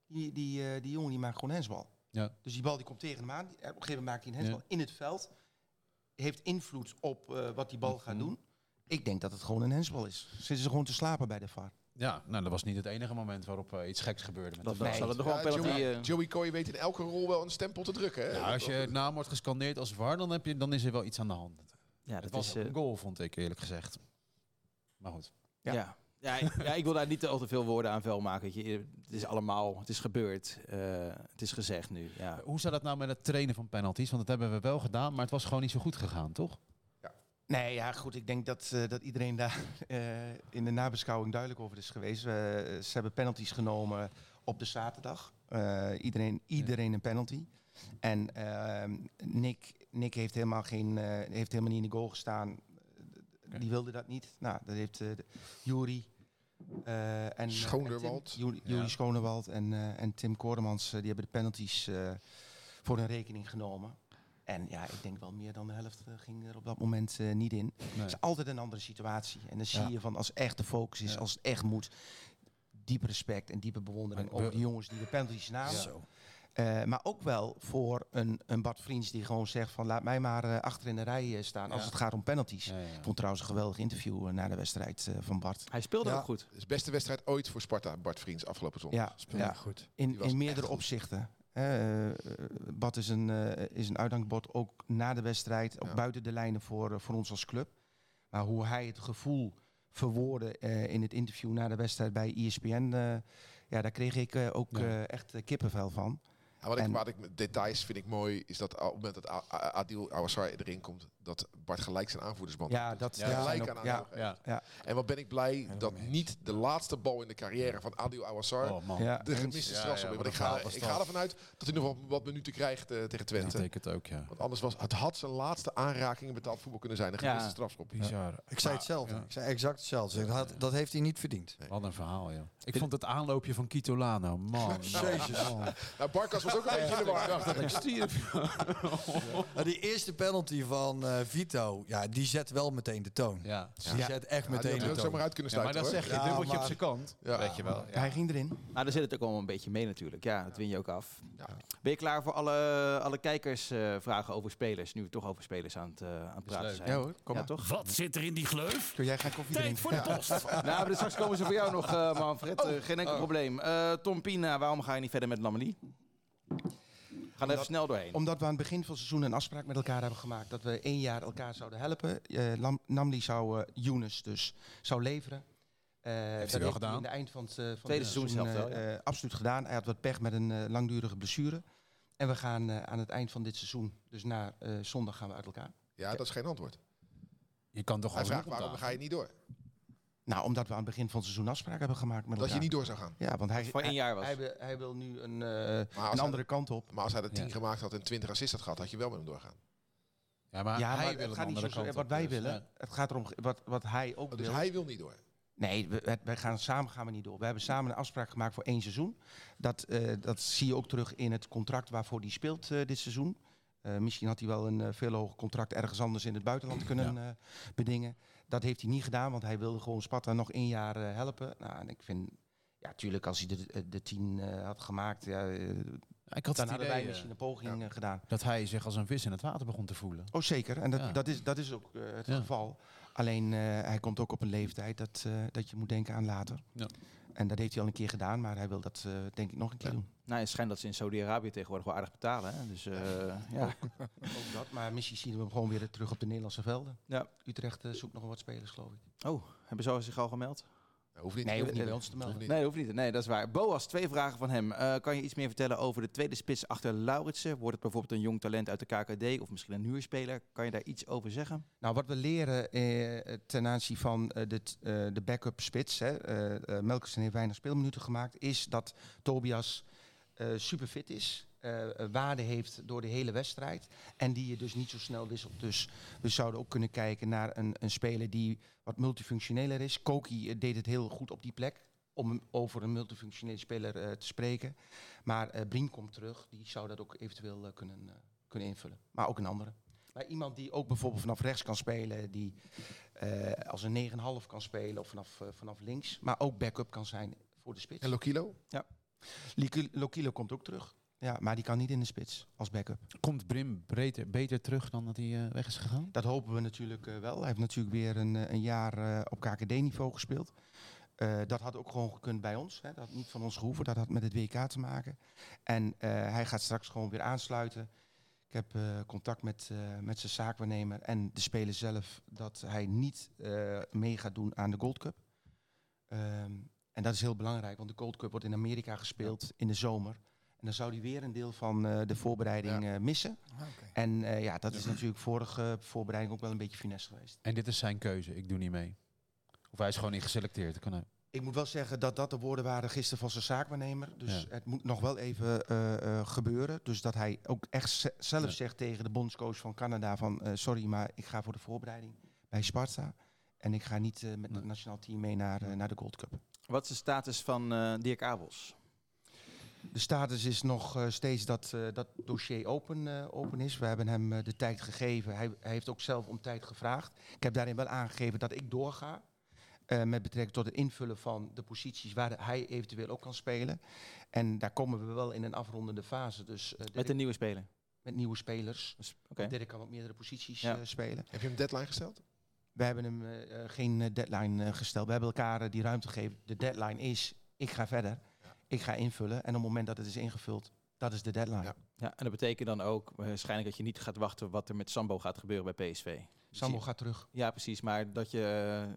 Die, die, eh, die jongen die maakt gewoon hensbal. Ja. Dus die bal die komt tegen hem aan. Die- Op een gegeven moment maakt hij een hensbal in het veld. Heeft invloed op eh, wat die bal gaat Mhm. doen. Ik denk dat het gewoon een hensbal is. Zitten ze gewoon te slapen bij de VAR. Ja, nou dat was niet het enige moment waarop eh, iets geks gebeurde. Met Dat, de dat VAR. zal het nog wel Ja, een penalty... Joey, eh, Joey Coy weet in elke rol wel een stempel te drukken. Hè? Ja, als je Dat- naam wordt gescandeerd als VAR, dan, heb je, dan is er wel iets aan de hand. ja, Het dat was is... eh, een goal, vond ik eerlijk gezegd. Maar goed. ja. Ja. Ja, ik- ja, ik wil daar niet te, al te veel woorden aan vuil maken. je. Het is allemaal, het is gebeurd. eh, het is gezegd nu. Ja. Hoe zat dat nou met het trainen van penalties? Want dat hebben we wel gedaan, maar het was gewoon niet zo goed gegaan, toch? Nee, ja, goed. Ik denk dat, eh, dat iedereen daar eh, in de nabeschouwing duidelijk over is geweest. We- ze hebben penalties genomen op de zaterdag. Eh, iedereen, iedereen een penalty. En ehm, Nick, Nick heeft, helemaal geen, eh, heeft helemaal niet in de goal gestaan. Die wilde dat niet. Nou, dat heeft eh Jury eh, en, eh, Tim- Jury, Ja. Schoonderwald en, eh, en Tim Koremans, eh, die hebben de penalties eh, voor hun rekening genomen. En ja, ik denk wel meer dan de helft eh, ging er op dat moment eh, niet in. Het is altijd een andere situatie. En dan zie Ja. je van als echt de focus is, Ja. als het echt moet, diep respect en diepe bewondering Maar over de jongens die de penalties namen. Zo. Eh, maar ook wel voor een, een Bart Vriends die gewoon zegt van laat mij maar eh, achter in de rij eh, staan als Ja. het gaat om penalties. Ja, ja. Ik vond trouwens een geweldig interview na de wedstrijd eh, van Bart. Hij speelde Ja. ook goed. Het is de beste wedstrijd ooit voor Sparta, Bart Vriends, afgelopen zondag. Ja, Speelde ja. goed. In, in meerdere goed. opzichten. Eh, Bart is een, eh, is een uithangbord ook na de wedstrijd, ook Ja. buiten de lijnen voor, eh, voor ons als club. Maar hoe hij het gevoel verwoordde in het interview na de wedstrijd bij ESPN, ja, daar kreeg ik ook Ja. echt kippenvel van. Ja, wat, ik, En- wat ik met details vind ik mooi, is dat op het moment dat Adil Awassar erin komt, dat Bart gelijk zijn aanvoerdersband Ja, dat Ja, dat gelijk zijn aan ja. Ja. En wat ben ik blij dat niet de laatste bal in de carrière van Adil Awassar Oh man, ja, de gemiste Ja, ja, wat Want ik ga, ik dat. ga ervan uit dat hij nog wel wat minuten krijgt eh, tegen Twente. denk het ook, ja. Want anders was het had zijn laatste aanraking in betaald voetbal kunnen zijn. Een Ja. gemiste strafschop. Bizar. Ik zei hetzelfde. Ja. Ik zei exact hetzelfde. Dat, had- dat heeft hij niet verdiend. Wat een verhaal, joh. Ik vond het aanloopje van Kitolano, man. Jezus. Nou, Barkas was ook een beetje in de war. dat ik stierf. Nou, die eerste penalty van eh, Vito, ja, die zet wel meteen de toon. Ja. Die Ja. zet echt Ja, die meteen er de ook toon. zomaar uit kunnen ja, maar sluiten. dan zeg je, Ja, dubbeltje op maar- zijn kant. Ja. Weet je wel. Ja. Hij ging erin. Nou, daar zit het ook wel een beetje mee natuurlijk. Ja, dat win je ook af. Ja. Ben je klaar voor alle, alle kijkersvragen over spelers? Nu we toch over spelers aan het, eh, aan het praten leuk. zijn. Ja hoor, kom Ja, maar. toch? Wat zit er in die gleuf? Kun jij gaan koffie Tijd voor de post. Nou, maar straks komen ze voor jou nog, eh Manfred. Eh, geen enkel probleem. Eh, Tom Pina, waarom ga je niet verder met Lamely? Ga er even snel doorheen. Omdat we aan het begin van het seizoen een afspraak met elkaar hebben gemaakt dat we één jaar elkaar zouden helpen. Eh, Lam- Namli zou eh Younes dus zou leveren. Eh, dat wel heeft hij gedaan. in de eind van het, eh, van Tweede het seizoen, wel, eh, eh, absoluut gedaan. Hij had wat pech met een eh, langdurige blessure. En we gaan eh, aan het eind van dit seizoen, dus na eh, zondag, gaan we uit elkaar. Ja, dat is geen antwoord. Je kan toch Hij gewoon vraagt waarom ga je niet door? Nou, omdat we aan het begin van het seizoen afspraak hebben gemaakt met Dat elkaar. je niet door zou gaan. Ja, want hij, voor één jaar was. Hij, wil- hij wil nu een, eh, Maar als, een hij, andere kant op. maar als hij de 10 Ja. gemaakt had en 20 assists had gehad, had je wel met hem doorgaan. Ja, maar ja, hij maar wil het een gaat niet andere zo kant wat wij dus, willen. ja. Het gaat erom wat, wat hij ook Dus wil. hij wil niet door. Nee, we, we- wij gaan samen gaan we niet door. We hebben samen een afspraak gemaakt voor één seizoen. Dat, eh, dat zie je ook terug in het contract waarvoor hij speelt eh, dit seizoen. Eh, misschien had hij wel een eh, veel hoger contract ergens anders in het buitenland kunnen eh, bedingen. Dat heeft hij niet gedaan, want hij wilde gewoon Sparta nog één jaar eh, helpen. Nou, en ik vind, ja, natuurlijk als hij de, de tien eh, had gemaakt, ja, eh, Ik had dan hadden idee wij eh, misschien een poging eh, gedaan. dat hij zich als een vis in het water begon te voelen. Oh, zeker. En dat, Ja. dat, is, dat is ook eh, het Ja. geval. Alleen eh, hij komt ook op een leeftijd dat, eh, dat je moet denken aan later. En dat heeft hij al een keer gedaan, maar hij wil dat eh, denk ik nog een keer Ja. doen. Nou, het schijnt dat ze in Saudi-Arabië tegenwoordig wel aardig betalen. Hè? Dus eh, ja. Ook dat, maar misschien zien we hem gewoon weer terug op de Nederlandse velden. Ja. Utrecht eh, zoekt nog wat spelers, geloof ik. Oh, hebben ze zich al gemeld? Dat hoeft niet. Nee, hoeft niet eh, bij ons te melden. niet. Nee, hoeft niet. Nee, dat is waar. Boas, twee vragen van hem. Eh, kan je iets meer vertellen over de tweede spits achter Lauritsen? Wordt het bijvoorbeeld een jong talent uit de KKD of misschien een huurspeler? Kan je daar iets over zeggen? Nou, wat we leren eh, ten aanzien van eh, de, eh, de backup spits, hè, eh eh, Melkersen heeft weinig speelminuten gemaakt, is dat Tobias eh super fit is. Eh, eh, waarde heeft door de hele wedstrijd. En die je dus niet zo snel wisselt. Dus we zouden ook kunnen kijken naar een, een speler die wat multifunctioneler is. Koki eh, deed het heel goed op die plek. Om over een multifunctionele speler te spreken. Maar Brien komt terug. Die zou dat ook eventueel kunnen, kunnen invullen. Maar ook een andere. Maar iemand die ook bijvoorbeeld vanaf rechts kan spelen. Die als een 9,5 kan spelen of vanaf, vanaf links. Maar ook backup kan zijn voor de spits. En Lokilo? Liki- Lokilo komt ook terug. Ja, maar die kan niet in de spits als backup. Komt Brim beter, beter terug dan dat hij eh, weg is gegaan? Dat hopen we natuurlijk eh, wel. Hij heeft natuurlijk weer een, eh, een jaar op KKD-niveau gespeeld. Dat had ook gewoon gekund bij ons. Hè. Dat had niet van ons gehoeven. Dat had met het WK te maken. En hij gaat straks gewoon weer aansluiten. Ik heb contact met, met zijn zaakwaarnemer en de speler zelf dat hij niet mee gaat doen aan de Gold Cup. Ehm, en dat is heel belangrijk, want de Gold Cup wordt in Amerika gespeeld in de zomer. En dan zou hij weer een deel van eh, de voorbereiding eh, missen. En eh, ja, dat is natuurlijk vorige voorbereiding ook wel een beetje finesse geweest. En dit is zijn keuze. Ik doe niet mee. Of hij is gewoon niet geselecteerd. Kan hij. Ik moet wel zeggen dat dat de woorden waren gisteren van zijn zaakwaarnemer. Dus Ja. het moet nog wel even eh, eh, gebeuren. Dus dat hij ook echt ze- zelf Ja. zegt tegen de bondscoach van Canada van... eh, sorry, maar ik ga voor de voorbereiding bij Sparta. En ik ga niet eh, met het nationaal team mee naar, eh, naar de Gold Cup. Wat is de status van eh, Dirk Abels? De status is nog eh, steeds dat eh, dat dossier open, eh, open is. We hebben hem eh, de tijd gegeven. Hij, hij heeft ook zelf om tijd gevraagd. Ik heb daarin wel aangegeven dat ik doorga. eh, met betrekking tot het invullen van de posities waar hij eventueel ook kan spelen. En daar komen we wel in een afrondende fase. Dus eh, Met een nieuwe speler. met nieuwe spelers. Dus, Oké. Dirk kan op meerdere posities Ja. eh, spelen. Heb je hem deadline gesteld? We hebben hem geen deadline eh, gesteld. We hebben elkaar die ruimte gegeven. De deadline is, ik ga verder. Ik ga invullen. En op het moment dat het is ingevuld, dat is de deadline. Ja. Ja, en dat betekent dan ook waarschijnlijk dat je niet gaat wachten wat er met Sambo gaat gebeuren bij PSV. Sambo gaat terug. Ja, precies. Maar dat je,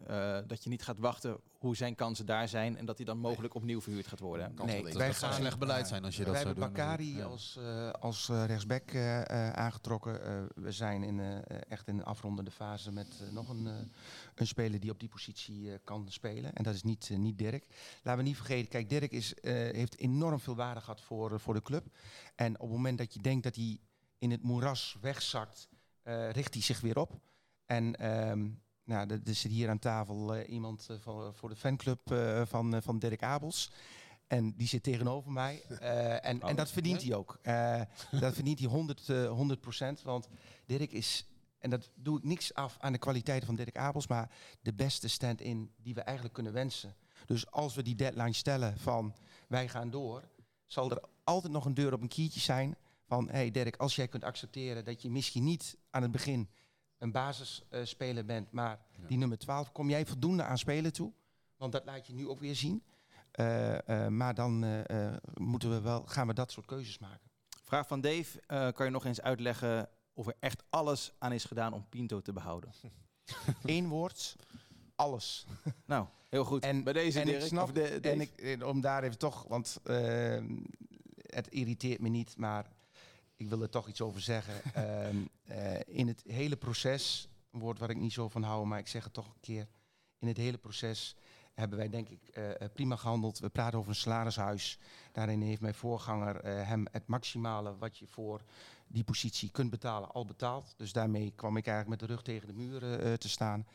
eh, eh, dat je niet gaat wachten hoe zijn kansen daar zijn en dat hij dan mogelijk opnieuw verhuurd gaat worden. Nee, wij dat gaan- slecht beleid zijn als je dat We zou hebben doen. Bakari Ja. als, eh, als eh, rechtsback eh, eh, aangetrokken. Eh, we zijn in, echt in een afrondende fase met nog een, eh, een speler die op die positie eh, kan spelen. En dat is niet, niet Dirk. Laten we niet vergeten, kijk, Dirk is, eh, heeft enorm veel waarde gehad voor, voor de club. En op het moment dat je denkt dat hij in het moeras wegzakt, eh, richt hij zich weer op. En ehm, nou, er er zit hier aan tafel eh, iemand eh, van, voor de fanclub eh, van, van Dirk Abels. En die zit tegenover mij. En, en dat verdient hij ook. Dat verdient hij 100, eh, 100 procent. Want Dirk is, en dat doe ik niks af aan de kwaliteiten van Dirk Abels, maar de beste stand-in die we eigenlijk kunnen wensen. Dus als we die deadline stellen van wij gaan door, zal er altijd nog een deur op een kiertje zijn van hey Dirk, als jij kunt accepteren dat je misschien niet aan het begin een basisspeler bent, maar die nummer 12, kom jij voldoende aan spelen toe? Want dat laat je nu ook weer zien. Eh, eh, maar dan eh, moeten we wel, gaan we dat soort keuzes maken. Vraag van Dave, kan je nog eens uitleggen of er echt alles aan is gedaan om Pinto te behouden? Eén woord, alles. Nou, heel goed. En- Bij deze en Dirk, ik snap, de- en ik, om daar even toch, want eh, het irriteert me niet, maar ik wil er toch iets over zeggen. Ehm, eh, in het hele proces, een woord waar ik niet zo van hou, maar ik zeg het toch een keer. In het hele proces hebben wij denk ik eh, eh, prima gehandeld. We praten over een salarishuis. Daarin heeft mijn voorganger hem het maximale wat je voor die positie kunt betalen al betaald. Dus daarmee kwam ik eigenlijk met de rug tegen de muur te staan.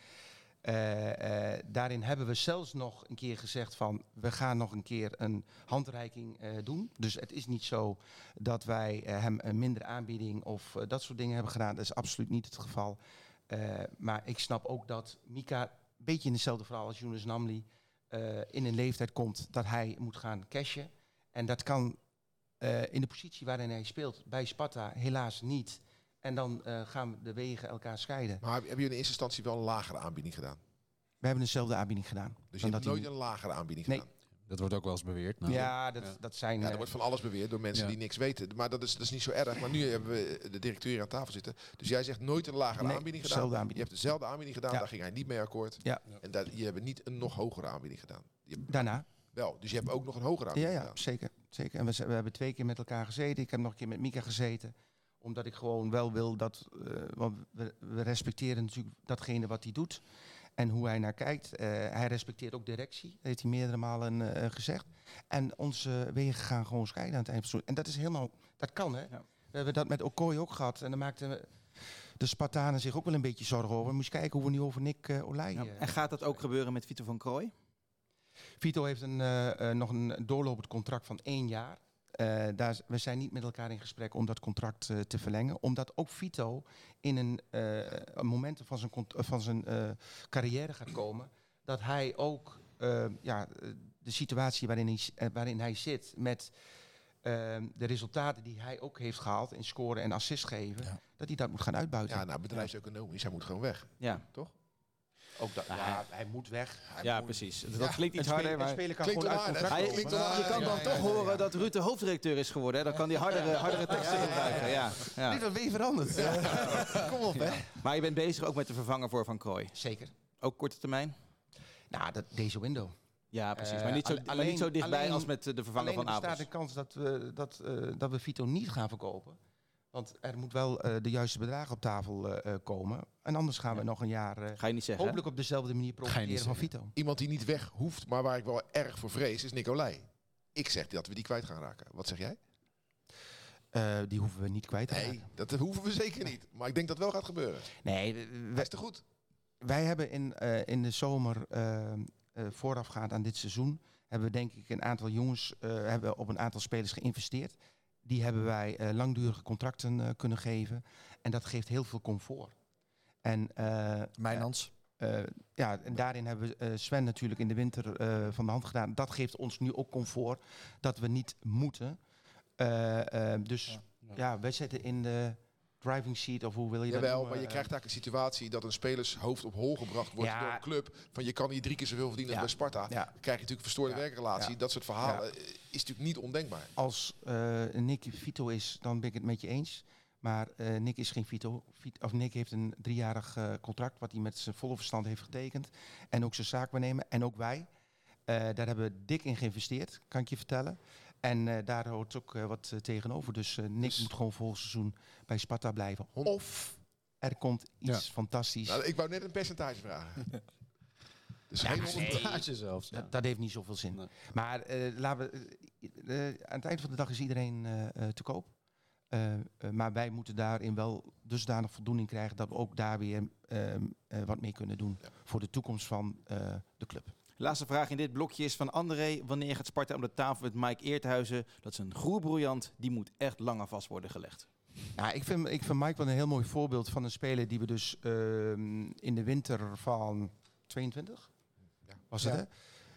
Eh, eh, daarin hebben we zelfs nog een keer gezegd van we gaan nog een keer een handreiking eh, doen. Dus het is niet zo dat wij hem een minder aanbieding of dat soort dingen hebben gedaan. Dat is absoluut niet het geval. Maar ik snap ook dat Mika een beetje in hetzelfde verhaal als Younes Namli in een leeftijd komt dat hij moet gaan cashen. En dat kan in de positie waarin hij speelt bij Sparta helaas niet. En dan eh, gaan de wegen elkaar scheiden. Maar hebben jullie in eerste instantie wel een lagere aanbieding gedaan? We hebben dezelfde aanbieding gedaan. Dus je hebt nooit een lagere aanbieding Nee. gedaan? Dat wordt ook wel eens beweerd. Nou, ja, dat, Ja. dat zijn... Ja, eh, er wordt van alles beweerd door mensen Ja. die niks weten. Maar dat is, dat is niet zo erg. Maar nu hebben we de directeur hier aan tafel zitten. Dus jij zegt nooit een lagere Nee, aanbieding gedaan. dezelfde Je aanbieding. hebt dezelfde aanbieding gedaan. Ja. Daar ging hij niet mee akkoord. Ja. En dat, je hebt niet een nog hogere aanbieding gedaan. Hebt Daarna. wel. Dus je hebt ook nog een hogere Ja, aanbieding ja, gedaan. zeker. zeker. En we, we hebben twee keer met elkaar gezeten. Ik heb nog een keer met Mika gezeten. Omdat ik gewoon wel wil dat... eh, want we, we respecteren natuurlijk datgene wat hij doet. En hoe hij naar kijkt. Eh, hij respecteert ook directie. Dat heeft hij meerdere malen eh, gezegd. En onze wegen gaan gewoon scheiden aan het eind van het seizoen. En dat is helemaal... Dat kan, hè? Ja. We hebben dat met Okoye ook gehad. En dan maakten de Spartanen zich ook wel een beetje zorgen over. Moest je kijken hoe we nu over Nick eh Olij... Ja. eh, En gaat dat ook gebeuren met Vito van Krooi? Vito heeft een, eh, eh, nog een doorlopend contract van één jaar. Eh, daar, we zijn niet met elkaar in gesprek om dat contract eh, te verlengen. Omdat ook Vito in een, eh, een moment van zijn, van zijn eh, carrière gaat komen. Dat hij ook eh, ja, eh, de situatie waarin hij, eh, waarin hij zit met eh, de resultaten die hij ook heeft gehaald in scoren en assist geven. Ja. Dat hij dat moet gaan uitbuiten. Ja, nou, bedrijfseconomisch. Hij moet gewoon weg. Ja, Toch? Ook dat, ja, hij moet weg. Hij ja moet- precies. Dat Ja, klinkt iets harder, maar... speler kan Klinkt gewoon uit wel contract aardig. Hij, klinkt je kan Ja, dan ja, toch ja, ja. horen dat Ruud de hoofddirecteur is geworden. Hè? Dan kan hij hardere, hardere teksten gebruiken. Ja, ja. Dit was weer veranderd. Kom op, hè. Maar je bent bezig ook met de vervanger voor Van Krooi. Zeker. Ook korte termijn? Nou, dat, deze window. Ja, precies. Eh, maar niet zo, al- maar niet alleen- zo dichtbij alleen- als met eh, de vervanger Alleen van er bestaat Abels. een kans dat we, dat, eh, dat we Vito niet gaan verkopen. Want er moet wel eh, de juiste bedragen op tafel eh, eh, komen. En anders gaan we Ja. nog een jaar eh, Ga je niet zeggen. hè? hopelijk op dezelfde manier Ga je niet profiteren van Vito. Iemand die niet weg hoeft, maar waar ik wel erg voor vrees, is Nicolai. Ik zeg dat we die kwijt gaan raken. Wat zeg jij? Eh, die hoeven we niet kwijt te Nee, raken. dat hoeven we zeker niet. Maar ik denk dat wel gaat gebeuren. Nee, we- is te goed. wij hebben in, eh, in de zomer voorafgaand aan dit seizoen... hebben we denk ik een aantal jongens, eh, hebben we op een aantal spelers geïnvesteerd. Die hebben wij eh, langdurige contracten eh, kunnen geven. En dat geeft heel veel comfort. En eh, Mijnans. Eh, ja, en daarin hebben we eh, Sven natuurlijk in de winter eh, van de hand gedaan. Dat geeft ons nu ook comfort dat we niet moeten. Eh, eh, dus ja, wij zitten in de driving seat of hoe wil je dat Jawel, noemen? maar je Eh, krijgt eigenlijk een situatie dat een spelershoofd op hol gebracht wordt Ja. door een club. Van je kan hier drie keer zoveel verdienen Ja. als bij Sparta. Ja. Dan krijg je natuurlijk een verstoorde werkrelatie. Dat soort verhalen eh, is natuurlijk niet ondenkbaar. Als eh, Nick Vito is, dan ben ik het met je eens. Maar Nick is geen Vito. Vit- of Nick heeft een driejarig contract wat hij met zijn volle verstand heeft getekend. En ook zijn zaak waarnemen. En ook wij. Daar hebben we dik in geïnvesteerd, kan ik je vertellen. En eh, daar hoort ook eh, wat eh, tegenover. Dus eh, Nick Dus- moet gewoon volgend seizoen bij Sparta blijven. Of er komt iets fantastisch. Nou, ik wou net een percentage vragen. dus geen zelfs. Dat, dat heeft niet zoveel zin. Nee. Maar eh, laten we, aan het eind van de dag is iedereen eh, eh, te koop. Maar wij moeten daarin wel dusdanig voldoening krijgen dat we ook daar weer ehm, eh, wat mee kunnen doen voor de toekomst van eh, de club. Laatste vraag in dit blokje is van André. Wanneer gaat Sparta om de tafel met Mike Eerthuizen? Dat is een groerbriljant. Die moet echt langer vast worden gelegd. Nou, ik vind, ik vind Mike wel een heel mooi voorbeeld van een speler die we dus ehm, in de winter van 22 Ja. was het, Ja. hè?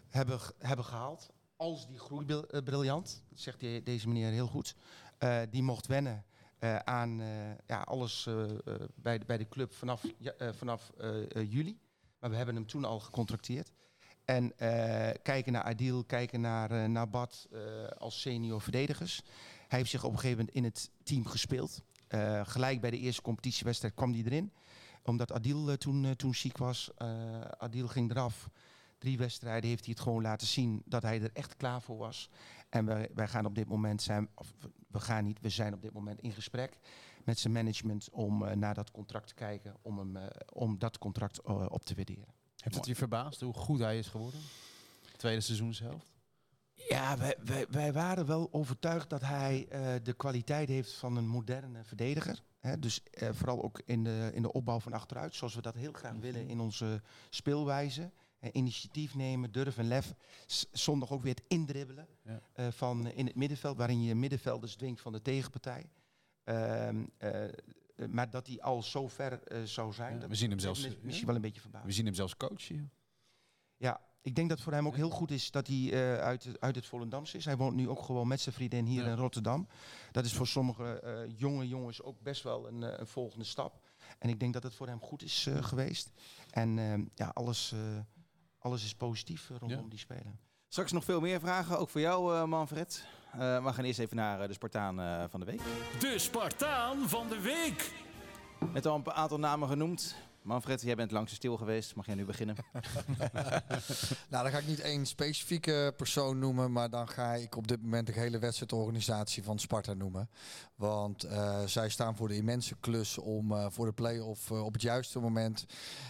Hebben, hebben gehaald. Als die groeibriljant, dat zegt die, deze meneer heel goed, eh, die mocht wennen eh, aan eh, ja, alles eh, eh, bij, de, bij de club vanaf, ja, eh, vanaf eh, eh, juli. Maar we hebben hem toen al gecontracteerd. En eh, kijken naar Adil, kijken naar, eh naar Bad eh, als senior verdedigers. Hij heeft zich op een gegeven moment in het team gespeeld. Gelijk bij de eerste competitiewedstrijd kwam hij erin. Omdat Adil toen, toen ziek was. Adil ging eraf. Drie wedstrijden heeft hij het gewoon laten zien dat hij er echt klaar voor was. En wij, wij gaan op dit moment zijn, of we- gaan niet, we zijn op dit moment in gesprek met zijn management om naar dat contract te kijken, om, hem, om dat contract op te waarderen. Heeft het je verbaasd hoe goed hij is geworden? Tweede seizoenshelft? Ja, wij, wij, wij waren wel overtuigd dat hij eh, de kwaliteit heeft van een moderne verdediger. Hè, dus eh, vooral ook in de, in de opbouw van achteruit, zoals we dat heel graag willen in onze speelwijze. Eh, initiatief nemen, durven, lef. S- zondag ook weer het indribbelen Ja. van in het middenveld, waarin je middenvelders dwingt van de tegenpartij. Eh, eh, maar dat hij al zo ver eh, zou zijn, Ja, we zien hem zelfs- mis- misschien ja. wel een beetje verbaasd. We zien hem zelfs coachen. Ja, ik denk dat voor hem ook heel goed is dat hij eh, uit, het- uit het Volendamse is. Hij woont nu ook gewoon met zijn vriendin hier Ja. in Rotterdam. Dat is voor sommige eh, jonge jongens ook best wel een, eh, een volgende stap. En ik denk dat het voor hem goed is eh, geweest. En eh, ja, alles, eh, alles is positief eh, rondom die speler. Straks nog veel meer vragen, ook voor jou eh, Manfred. Eh, we gaan eerst even naar eh, de Spartaan van de week. De Spartaan van de week. Net al een aantal namen genoemd. Manfred, jij bent langs stil geweest. Mag jij nu beginnen? Nou, dan ga ik niet één specifieke persoon noemen, maar dan ga ik op dit moment de hele wedstrijdorganisatie van Sparta noemen. Want eh, zij staan voor de immense klus om eh, voor de play-off eh, op het juiste moment,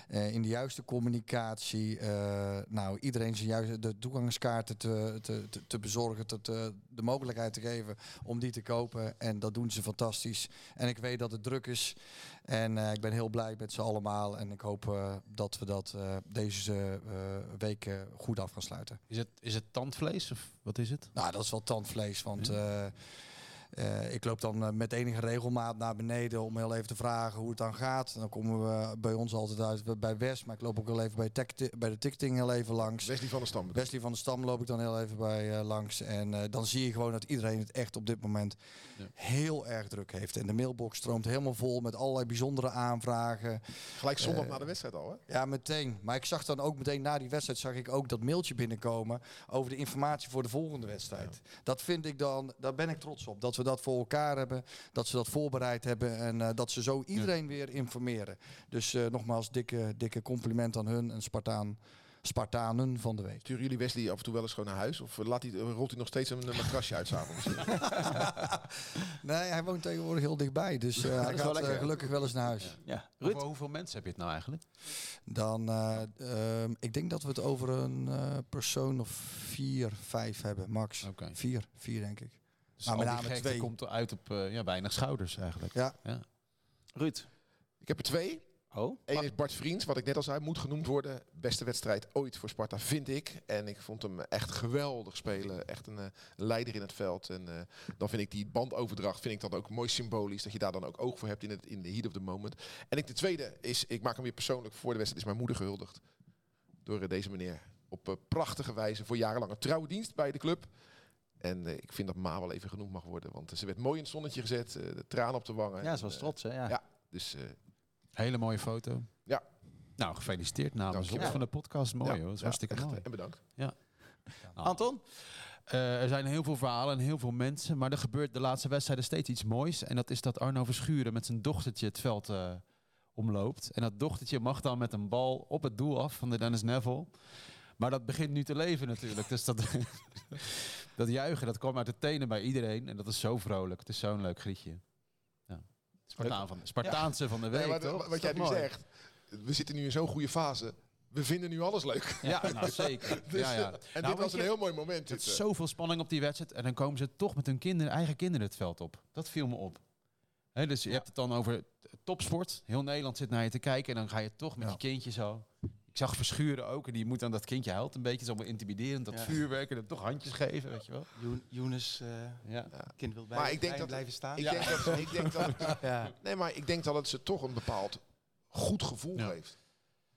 eh, in de juiste communicatie, eh, nou, iedereen zijn juiste, de toegangskaarten te, te, te, te bezorgen, te, te- de mogelijkheid te geven om die te kopen. En dat doen ze fantastisch. En ik weet dat het druk is. En eh, ik ben heel blij met ze allemaal. En ik hoop eh, dat we dat eh, deze eh, week eh, goed af gaan sluiten. Is het, is het tandvlees of wat is het? Nou, dat is wel tandvlees. Want eh, eh, ik loop dan met enige regelmaat naar beneden om heel even te vragen hoe het dan gaat. En dan komen we bij ons altijd uit bij West. Maar ik loop ook wel even bij, tech- bij de ticketing heel even langs. Wesley van der Stam. Wesley van de Stam loop ik dan heel even bij eh, langs. En eh, dan zie je gewoon dat iedereen het echt op dit moment Ja. heel erg druk heeft. En de mailbox stroomt helemaal vol met allerlei bijzondere aanvragen. Gelijk zondag Eh, na de wedstrijd al, hè? Ja, meteen. Maar ik zag dan ook meteen na die wedstrijd zag ik ook dat mailtje binnenkomen over de informatie voor de volgende wedstrijd. Dat vind ik dan, daar ben ik trots op. Dat we dat voor elkaar hebben, dat ze dat voorbereid hebben en eh, dat ze zo iedereen weer informeren. Dus eh, nogmaals, dikke, dikke compliment aan hun en Spartaan. Spartanen van de week. Sturen jullie Wesley af en toe wel eens gewoon naar huis? Of laat hij, rolt hij nog steeds een, matrasje uit s'avonds? Nee, hij woont tegenwoordig heel dichtbij. Dus eh, hij is wel gaat eh, lekker. gelukkig wel eens naar huis. Ja, Ruud? Over hoeveel mensen heb je het nou eigenlijk? Dan, eh, ehm, ik denk dat we het over een eh, persoon of vier, vijf hebben, max. Oké. Vier, vier denk ik. Dus al met die name twee. komt uit op eh, ja, weinig schouders eigenlijk. Ja. Ruud? ik heb er twee. Oh? Eén is Bart Vriends, wat ik net al zei, moet genoemd worden. Beste wedstrijd ooit voor Sparta, vind ik. En ik vond hem echt geweldig spelen. Echt een eh, leider in het veld. En eh, dan vind ik die bandoverdracht vind ik dan ook mooi symbolisch. Dat je daar dan ook oog voor hebt in, het, in de heat of the moment. En ik, de tweede is, ik maak hem weer persoonlijk voor de wedstrijd, is mijn moeder gehuldigd. Door eh, deze meneer. Op prachtige wijze voor jarenlange trouwe dienst bij de club. En ik vind dat Ma wel even genoemd mag worden. Want ze werd mooi in het zonnetje gezet. de tranen op de wangen. Ja, ze was trots, hè? Ja. ja. Dus Hele mooie foto. Ja. Nou, gefeliciteerd namens ons van de podcast. Mooi ja, hoor, dat is ja, hartstikke echt, mooi. eh, En bedankt. Nou, Anton? eh, er zijn heel veel verhalen en heel veel mensen. Maar er gebeurt de laatste wedstrijden steeds iets moois. En dat is dat Arno Verschuren met zijn dochtertje het veld eh, omloopt. En dat dochtertje mag dan met een bal op het doel af van de Dennis Neville. Maar dat begint nu te leven natuurlijk. Dus dat, dat juichen, dat kwam uit de tenen bij iedereen. En dat is zo vrolijk. Het is zo'n leuk grietje. Ja. Spartaan van, Spartaanse van de week, toch? wat- Is wat jij dat nu mooi? zegt, we zitten nu in zo'n goede fase. We vinden nu alles leuk. Ja, nou zeker. Dus, ja, ja. eh, En Nou, dit was een heel mooi moment. Er zit dit, eh. zoveel spanning op die wedstrijd. En dan komen ze toch met hun kinderen, eigen kinderen het veld op. Dat viel me op. Dus je hebt het dan over topsport. Heel Nederland zit naar je te kijken. En dan ga je toch met Ja. je kindje zo. Ik zag Verschuren ook. En die moet dan dat kindje huilt een beetje. Zo intimiderend. Dat Ja. vuurwerk. En dan toch handjes geven, weet je wel. Younes, eh, Ja. kind wil bij Maar ik denk dat- blijven staan. Ik, denk dat, ik denk dat, ja. nee, maar ik denk dat het ze toch een bepaald goed gevoel Ja. geeft.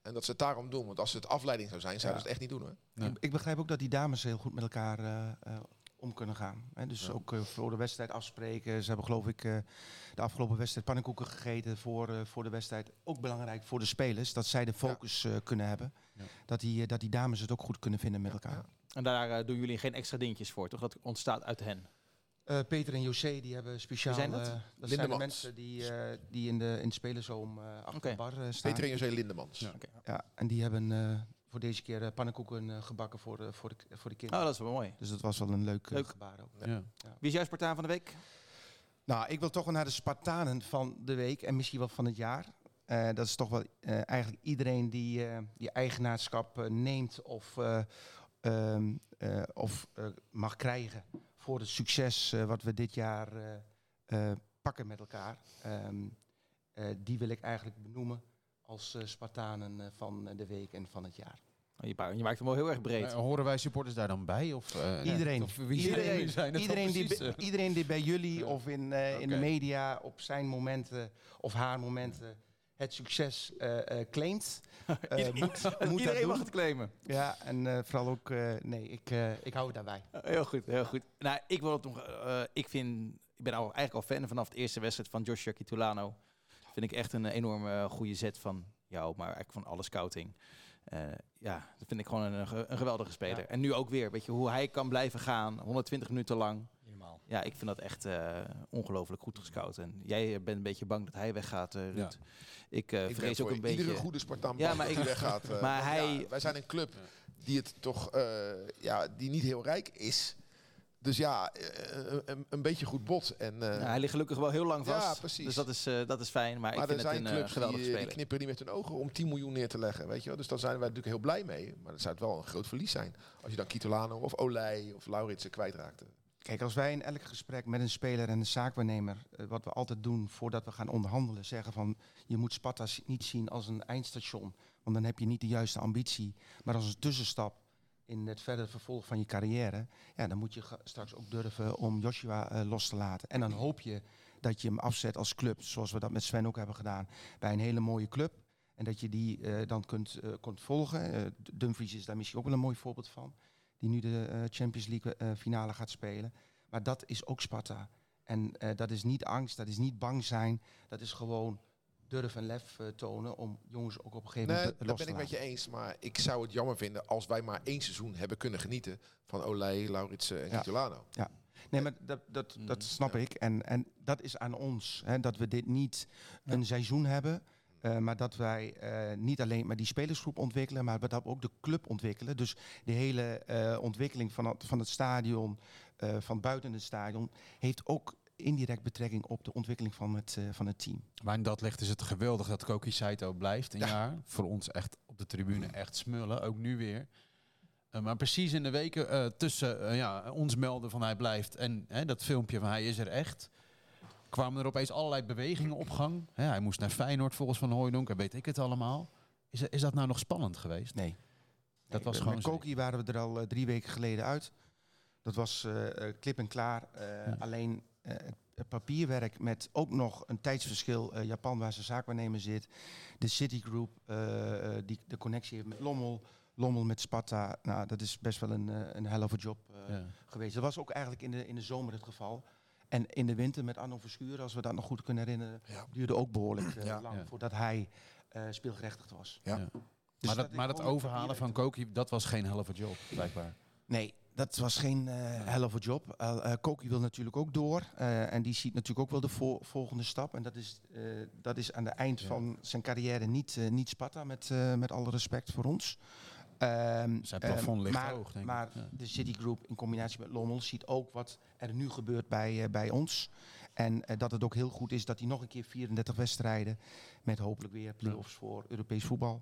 En dat ze het daarom doen. Want als het afleiding zou zijn, zouden ze het echt niet doen hoor. Nee. Ik, ik begrijp ook dat die dames heel goed met elkaar eh, eh, om kunnen gaan. Hè, dus Ja. ook eh, voor de wedstrijd afspreken. Ze hebben geloof ik eh, de afgelopen wedstrijd pannenkoeken gegeten voor, eh, voor de wedstrijd. Ook belangrijk voor de spelers, dat zij de focus eh, kunnen hebben. Ja. Dat, die, dat die dames het ook goed kunnen vinden met elkaar. ja. En daar doen jullie geen extra dingetjes voor, toch? Dat ontstaat uit hen. Eh, Peter en José die hebben speciaal. Zijn dat? eh, dat zijn de mensen die, eh, die in, de, in het spelersoom eh achter de bar staan. Peter en José Lindemans. Ja. Ja, en die hebben eh, voor deze keer eh, pannenkoeken eh, gebakken voor, de voor, de, voor de Oh, kinderen. dat is wel mooi. Dus dat was wel een leuk, eh, Leuk. gebaar ook. Ja. Wie is jouw Spartaan van de week? Nou, ik wil toch wel naar de Spartanen van de week en misschien wel van het jaar. Eh, dat is toch wel eh, eigenlijk iedereen die, eh, die eigenaarschap eh, neemt of, eh, ehm, eh, of eh, mag krijgen voor het succes eh, wat we dit jaar eh, eh, pakken met elkaar. Ehm, eh, die wil ik eigenlijk benoemen als eh, Spartanen eh, van de week en van het jaar. Je, maakt hem wel heel erg breed. Horen wij supporters daar dan bij? Of, eh, Iedereen. Of wie Iedereen, zijn iedereen, die, precies, iedereen die bij jullie of in, eh, in de media op zijn momenten of haar momenten het succes eh eh claimt. eh, moet, moet dat Iedereen mag het claimen. Ja, en eh, vooral ook, eh, nee, ik, eh, ik hou het daarbij. Uh, Heel goed, heel goed. Nou, ik wil het nog. eh, ik vind, ik ben al, eigenlijk al fan vanaf de eerste wedstrijd van Joshua Kitulano. Vind ik echt een enorme goede zet van jou, maar eigenlijk van alle scouting. Eh, ja, dat vind ik gewoon een, een geweldige speler. Ja. En nu ook weer, weet je, hoe hij kan blijven gaan, 120 minuten lang. Helemaal. Ja, ik vind dat echt eh, ongelooflijk goed gescout. En jij eh, bent een beetje bang dat hij weggaat, eh Ruud. Ik eh, Ik ben vrees ook een beetje. iedere goede Spartaan Ja, maar dat ik- hij weggaat. maar hij- ja, wij zijn een club die het toch, eh, ja, die niet heel rijk is. Dus ja, eh, een, een beetje goed bot. En, eh, Ja, hij ligt gelukkig wel heel lang Ja, vast. precies. Dus dat is, eh, dat is fijn. Maar, maar ik er vind het zijn een eh, clubs geweldige die, die speler. knipperen niet met hun ogen om 10 miljoen neer te leggen. Weet je wel? Dus dan zijn wij natuurlijk heel blij mee. Maar dat zou het wel een groot verlies zijn. Als je dan Kitolano of Olij of Lauritsen kwijtraakte. Kijk, als wij in elk gesprek met een speler en een zaakwaarnemer, eh, wat we altijd doen voordat we gaan onderhandelen, zeggen van je moet Sparta niet zien als een eindstation, want dan heb je niet de juiste ambitie, maar als een tussenstap in het verdere vervolg van je carrière, ja, dan moet je straks ook durven om Joshua eh, los te laten. En dan hoop je dat je hem afzet als club, zoals we dat met Sven ook hebben gedaan, bij een hele mooie club. En dat je die eh, dan kunt, eh, kunt volgen. Dumfries is daar misschien ook wel een mooi voorbeeld van die nu de Champions League finale gaat spelen. Maar dat is ook Sparta. En dat is niet angst, dat is niet bang zijn. Dat is gewoon durf en lef eh, tonen om jongens ook op een gegeven Nee, moment dat los ben te ik met laten. je eens. Maar ik zou het jammer vinden als wij maar één seizoen hebben kunnen genieten van Olij, Lauritsen en Ja. Kitolano. Nee, maar dat, dat, dat Mm, snap ik. En, en dat is aan ons. Hè, dat we dit niet een seizoen hebben. Eh, maar dat wij eh, niet alleen maar die spelersgroep ontwikkelen, maar dat we ook de club ontwikkelen. Dus de hele eh, ontwikkeling van het, van het stadion, eh, van buiten het stadion, heeft ook indirect betrekking op de ontwikkeling van het, eh, van het team. Maar in dat licht is het geweldig dat Koki Saito blijft een jaar. Voor ons echt op de tribune echt smullen, ook nu weer. Eh, maar precies in de weken eh, tussen ja, ons melden van hij blijft en hè, dat filmpje van hij is er echt... kwamen er opeens allerlei bewegingen op gang. Hè, hij moest naar Feyenoord volgens Van Hooijdonk en weet ik het allemaal. Is, is dat nou nog spannend geweest? Nee. Dat was gewoon Met. Koki waren we er al drie weken geleden uit. Dat was eh, klip en klaar. Ja. Alleen het- het papierwerk met ook nog een tijdsverschil. eh, Japan, waar zijn zaakwaarnemer zit. De Citigroup, eh, eh, die de connectie heeft met Lommel. Lommel met Sparta. Nou, dat is best wel een, eh, een hell of a job eh, Ja. geweest. Dat was ook eigenlijk in de, in de zomer het geval. En in de winter met Arno Verschuren, als we dat nog goed kunnen herinneren, Ja. duurde ook behoorlijk eh, Ja. lang Ja. voordat hij eh, speelgerechtigd was. Ja. Ja. Dus maar dat, maar dat overhalen van Koki, dat was geen helft job, blijkbaar. Nee, dat was geen eh hell of a job. Uh, Koki wil natuurlijk ook door. en die ziet natuurlijk ook wel de vo- volgende stap. En dat is, dat is aan het eind Ja. van zijn carrière niet, niet Sparta, met, met alle respect voor ons. Ehm, Zijn plafond ligt maar, hoog, denk ik. Maar Ja. de Citigroup in combinatie met Lommel ziet ook wat er nu gebeurt bij, bij ons. En dat het ook heel goed is dat hij nog een keer 34 wedstrijden... met hopelijk weer play-offs voor Europees voetbal...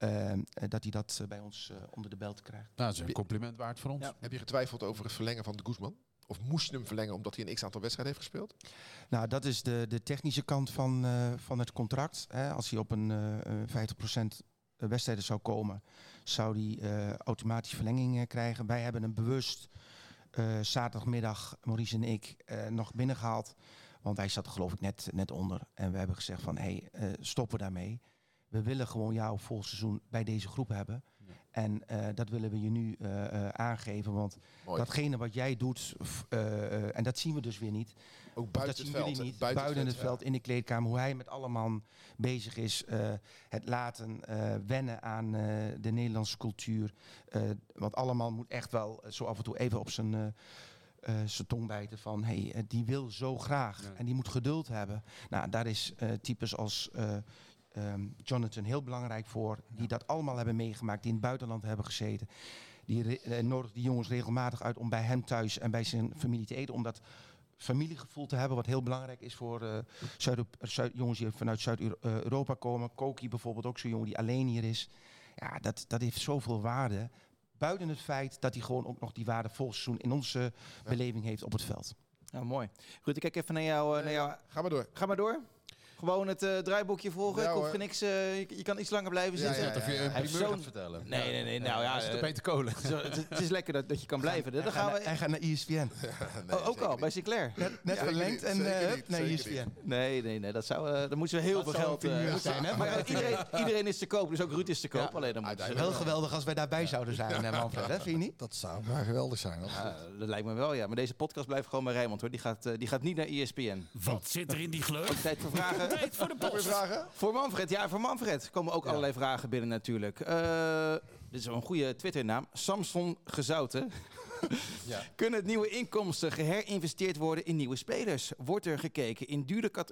ehm, eh, dat hij dat eh, bij ons eh, onder de belt krijgt. Nou, dat is een compliment waard voor ons. Ja. Heb je getwijfeld over het verlengen van de Guzman? Of moest je hem verlengen omdat hij een x-aantal wedstrijden heeft gespeeld? Nou, dat is de, de technische kant van, eh, van het contract. Hè. Als hij op een eh, eh, 50% wedstrijden zou komen, zou hij eh, automatisch verlenging krijgen. Wij hebben hem bewust eh, zaterdagmiddag, Maurice en ik, eh, nog binnengehaald. Want hij zat geloof ik net, net onder. En we hebben gezegd van, hé, hey, eh, stoppen daarmee. We willen gewoon jou vol seizoen bij deze groep hebben. Ja. En eh, dat willen we je nu eh, eh, aangeven. Want Mooi. datgene wat jij doet, en dat zien we dus weer niet. Ook dat buiten zien het veld. jullie niet. Buiten, het veld, in de kleedkamer, hoe hij met alle man bezig is. het laten wennen aan de Nederlandse cultuur. Want allemaal moet echt wel zo af en toe even op zijn, eh, zijn tong bijten van... Hey, eh, die wil zo graag Ja. en die moet geduld hebben. Nou, daar is eh, types als... ehm, Jonathan heel belangrijk voor, die dat allemaal hebben meegemaakt, die in het buitenland hebben gezeten. Die eh, nodigt die jongens regelmatig uit om bij hem thuis en bij zijn familie te eten, om dat familiegevoel te hebben, wat heel belangrijk is voor eh, Zuid Zuid jongens die vanuit Zuid-Europa komen. Koki bijvoorbeeld, ook zo'n jongen die alleen hier is. Ja, dat, dat heeft zoveel waarde. Buiten het feit dat hij gewoon ook nog die waarde vol seizoen in onze beleving heeft op het veld. Nou, mooi. Ruud, ik kijk even naar jou. eh, naar jou. Ga maar door. Ga maar door. Gewoon het eh, draaiboekje volgen. Ja, ik hoef hoor. er niks, eh, je, je kan iets langer blijven Ja, zitten. ja, ja, Of je een Hij heeft primeur zo'n- vertellen. Nee, nee, nee. Nou ja, is de eh, Peter Kolen. zo, het, het is lekker dat, dat je kan blijven. Dan gaan we. Hij gaat naar ESPN. Nee, Oh, ook al, niet. bij Sinclair. Net, net Ja, verlengd en eh, hup, niet, naar ESPN. Nee, nee, nee. Dat zou, dan moeten we heel Dat veel geld. zijn, hè? maar ja, iedereen, iedereen is te koop, dus ook Ruud is te koop. Ja, alleen dan moeten Wel geweldig als wij daarbij zouden zijn, hè, Manfred. Hè? Vind je niet? Dat zou maar geweldig zijn. Ja, dat lijkt me wel, ja. Maar deze podcast blijft gewoon bij Rijmond, hoor. Die gaat, die gaat niet naar ESPN. Wat zit er in die gleuf? Tijd voor vragen. Tijd voor de post. vragen? Voor Manfred, ja, voor Manfred komen ook allerlei vragen binnen natuurlijk. Eh, dit is wel een goede Twitternaam. Samson Gezouten. Ja. Kunnen het nieuwe inkomsten geherinvesteerd worden in nieuwe spelers? Wordt er gekeken in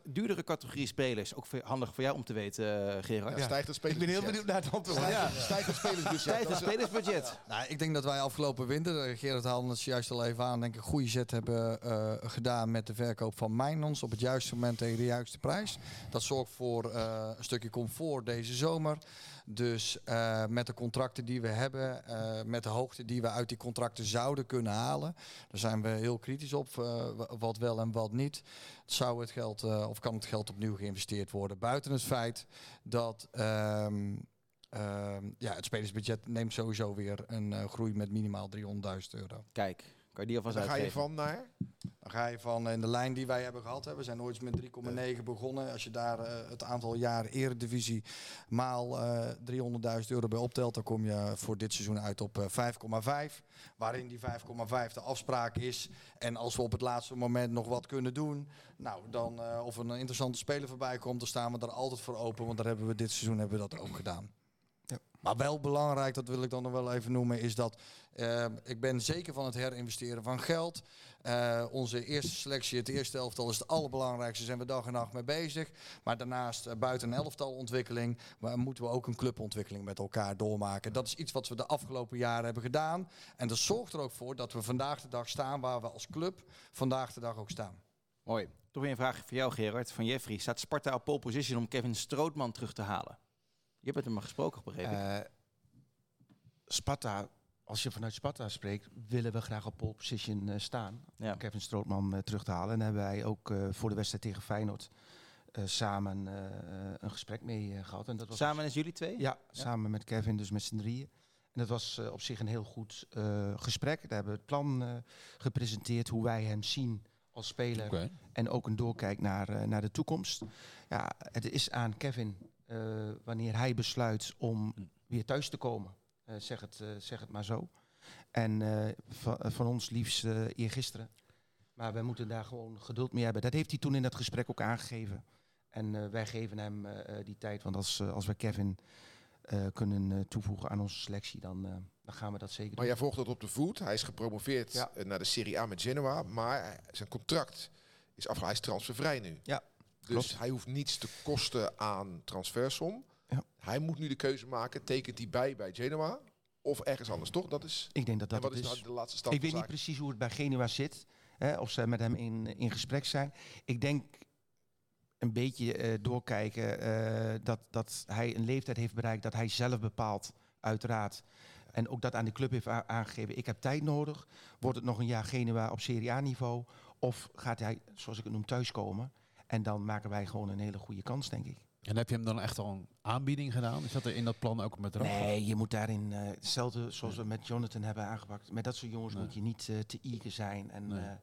duurdere categorie spelers? Ook handig voor jou om te weten, eh, Gerard. Ja, stijgt het Ik ben heel spelersbudget. benieuwd naar het antwoord. Ja. Stijgt het spelersbudget. Het spelersbudget. Nou, ik denk dat wij afgelopen winter, eh, Gerard haalde het juist al even aan, denk ik een goede zet hebben eh, gedaan met de verkoop van Mijnons op het juiste moment tegen de juiste prijs. Dat zorgt voor eh, een stukje comfort deze zomer. Dus eh, met de contracten die we hebben, eh, met de hoogte die we uit die contracten zouden kunnen halen, daar zijn we heel kritisch op, eh, wa- wat wel en wat niet. Zou het geld, of kan het geld opnieuw geïnvesteerd worden? Buiten het feit dat ehm, ehm, ja, het spelersbudget neemt sowieso weer een groei met minimaal 300.000 euro. Kijk, kan je die alvast Dan ga je van naar... Dan ga je van in de lijn die wij hebben gehad. Hè, we zijn ooit met 3,9 begonnen. Als je daar eh, het aantal jaren eredivisie maal eh 300.000 euro bij optelt, dan kom je voor dit seizoen uit op eh, 5,5. Waarin die 5,5 de afspraak is. En als we op het laatste moment nog wat kunnen doen, nou dan eh, of een interessante speler voorbij komt, dan staan we daar altijd voor open. Want daar hebben we dit seizoen hebben we dat ook gedaan. Maar wel belangrijk, dat wil ik dan nog wel even noemen, is dat eh, ik ben zeker van het herinvesteren van geld. Eh, onze eerste selectie, het eerste elftal, is het allerbelangrijkste. Zijn we dag en nacht mee bezig. Maar daarnaast, eh, buiten een elftalontwikkeling, maar moeten we ook een clubontwikkeling met elkaar doormaken. Dat is iets wat we de afgelopen jaren hebben gedaan. En dat zorgt er ook voor dat we vandaag de dag staan waar we als club vandaag de dag ook staan. Mooi. Toch weer een vraag voor jou, Gerard, van Jeffrey. Staat Sparta op pole position om Kevin Strootman terug te halen? Je hebt met hem gesproken, begrepen. Eh, Sparta, als je vanuit Sparta spreekt, willen we graag op pole position eh, staan. Ja. Om Kevin Strootman eh, terug te halen. En daar hebben wij ook eh, voor de wedstrijd tegen Feyenoord eh, samen eh, een gesprek mee eh, gehad. En dat was Samen is jullie twee? Ja, samen met Kevin, dus met z'n drieën. En dat was op zich een heel goed eh, gesprek. Daar hebben we het plan eh, gepresenteerd, hoe wij hem zien als speler. En ook een doorkijk naar, eh, naar de toekomst. Ja, het is aan Kevin eh, wanneer hij besluit om weer thuis te komen. Eh, zeg, het, eh, zeg het maar zo. En eh, van, van ons liefst eergisteren. Maar we moeten daar gewoon geduld mee hebben. Dat heeft hij toen in dat gesprek ook aangegeven. En eh, wij geven hem die tijd. Want als, als we Kevin eh, kunnen eh, toevoegen aan onze selectie, dan, eh, dan gaan we dat zeker Maar doen. jij volgt dat op de voet. Hij is gepromoveerd Ja. naar de Serie A met Genoa. Maar zijn contract is af. Hij is transfervrij nu. Ja, Dus klopt. hij hoeft niets te kosten aan transfersom. Ja. Hij moet nu de keuze maken. Tekent hij bij bij Genoa of ergens anders, toch? Dat is, Ik denk dat en dat wat het is is. nou de laatste stap Ik weet niet precies hoe het bij Genua zit. Hè, of ze met hem in, in gesprek zijn. Ik denk een beetje eh, doorkijken eh, dat, dat hij een leeftijd heeft bereikt dat hij zelf bepaalt, uiteraard. En ook dat aan de club heeft aangegeven. Ik heb tijd nodig. Wordt het nog een jaar Genua op Serie A niveau? Of gaat hij, zoals ik het noem, thuiskomen? En dan maken wij gewoon een hele goede kans, denk ik. En heb je hem dan echt al een aanbieding gedaan? Is dat er in dat plan ook met bedrag? Nee, je moet daarin, eh, hetzelfde zoals we met Jonathan hebben aangepakt. Met dat soort jongens Nee. moet je niet eh, te eager zijn. En Nee.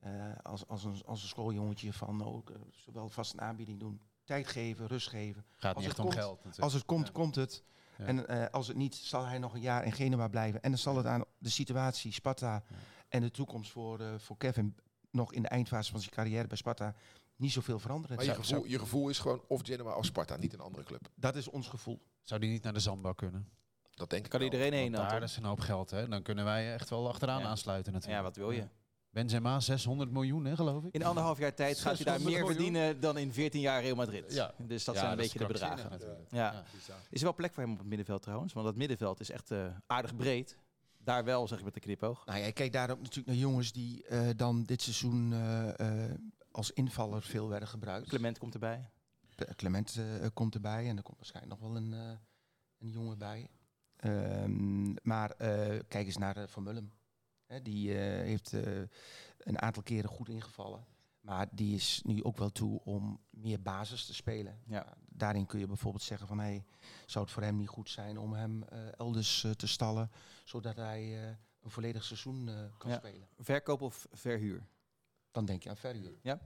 eh, als, als, een, als een schooljongetje van ook eh, zowel vast een aanbieding doen. Tijd geven, rust geven. Gaat als niet echt om geld natuurlijk. Als het komt, Ja. komt het. Ja. En als het niet, zal hij nog een jaar in Genua blijven. En dan zal het aan de situatie, Sparta en de toekomst voor, voor Kevin nog in de eindfase van zijn carrière bij Sparta niet zoveel veranderen. Maar je zou- gevoel, je gevoel is gewoon of Genoa of Sparta, niet een andere club. dat is ons gevoel. Zou die niet naar de zandbak kunnen? Dat denk ik Kan wel. iedereen heen dan? daar is een hoop geld, hè? Dan kunnen wij echt wel achteraan Ja. aansluiten natuurlijk. Ja, wat wil je? Benzema 600 miljoen, hè, geloof ik? In anderhalf jaar tijd gaat hij daar 600 meer miljoen. verdienen dan in 14 jaar Real Madrid. Ja. Dus dat Ja, zijn een beetje de bedragen. natuurlijk. Ja. Ja. Is er wel plek voor hem op het middenveld trouwens? Want dat middenveld is echt eh, aardig breed. Daar wel, zeg ik met de knipoog. Nou ja, ik kijk daar ook natuurlijk naar jongens die eh, dan dit seizoen eh, eh, als invaller veel werden gebruikt. Clement komt erbij. Clement eh, komt erbij en er komt waarschijnlijk nog wel een, eh, een jongen bij. Ehm, maar eh, kijk eens naar Van Mullum. Hè, die heeft een aantal keren goed ingevallen. Maar die is nu ook wel toe om meer basis te spelen. Ja. Nou, daarin kun je bijvoorbeeld zeggen van... Hey, zou het voor hem niet goed zijn om hem elders te stallen... zodat hij een volledig seizoen kan Ja. spelen. Verkoop of verhuur? Dan denk je aan verhuur. Ja.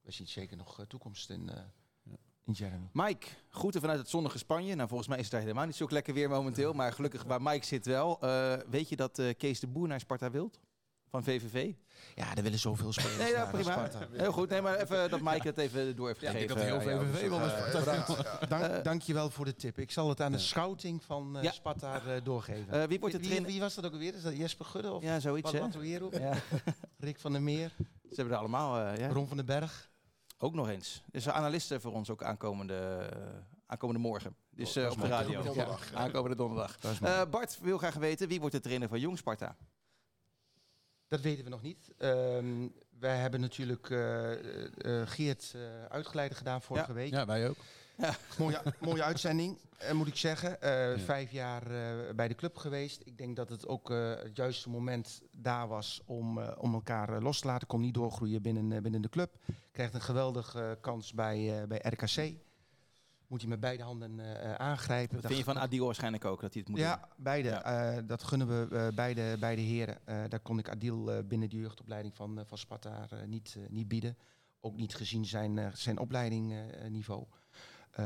We zien zeker nog eh, toekomst in, eh, Ja. in Jeremy. Mike, groeten vanuit het zonnige Spanje. Nou, volgens mij is het daar helemaal niet zo lekker weer momenteel. Maar gelukkig waar Mike zit wel. Eh, weet je dat Kees de Boer naar Sparta wilt? Van VVV? Ja, er willen zoveel spelers Nee, ja, naar prima. Heel goed. Nee, maar even dat Mike het even door heeft Ja, ik gegeven. denk dat heel. VVV wel Dus, eens- eh. Dank, Eh, dankjewel voor de tip. Ik zal het aan de scouting van eh, Ja. Sparta eh, doorgeven. eh, wie wordt de wie, trainer? wie was dat ook alweer? Is dat Jesper Gudde of Ja, zoiets wat, hè? Ja, Rick van der Meer, ze hebben er allemaal, eh, ja. Ron van den Berg. Ook nog eens. Dus een analisten voor ons ook aankomende, aankomende morgen. Dus eh, is op de radio. Aankomende donderdag. Eh, Bart wil graag weten, wie wordt de trainer van Jong Sparta? Dat weten we nog niet. Ehm, wij hebben natuurlijk eh, eh, Geert eh uitgeleide gedaan vorige week. Ja, wij ook. Mooie, mooie uitzending, moet ik zeggen. Eh, Ja. Vijf jaar eh, bij de club geweest. Ik denk dat het ook eh, het juiste moment daar was om, eh, om elkaar los te laten. Kon niet doorgroeien binnen, binnen de club. Krijgt een geweldige kans bij, eh, bij RKC. Moet hij met beide handen eh, eh, aangrijpen. Dat vind je van Adil waarschijnlijk ook, dat hij het moet Ja, doen. beide. Ja. Eh, dat gunnen we beide, beide heren. Daar kon ik Adil binnen de jeugdopleiding van, van Sparta niet, niet bieden. Ook niet gezien zijn, zijn opleidingniveau.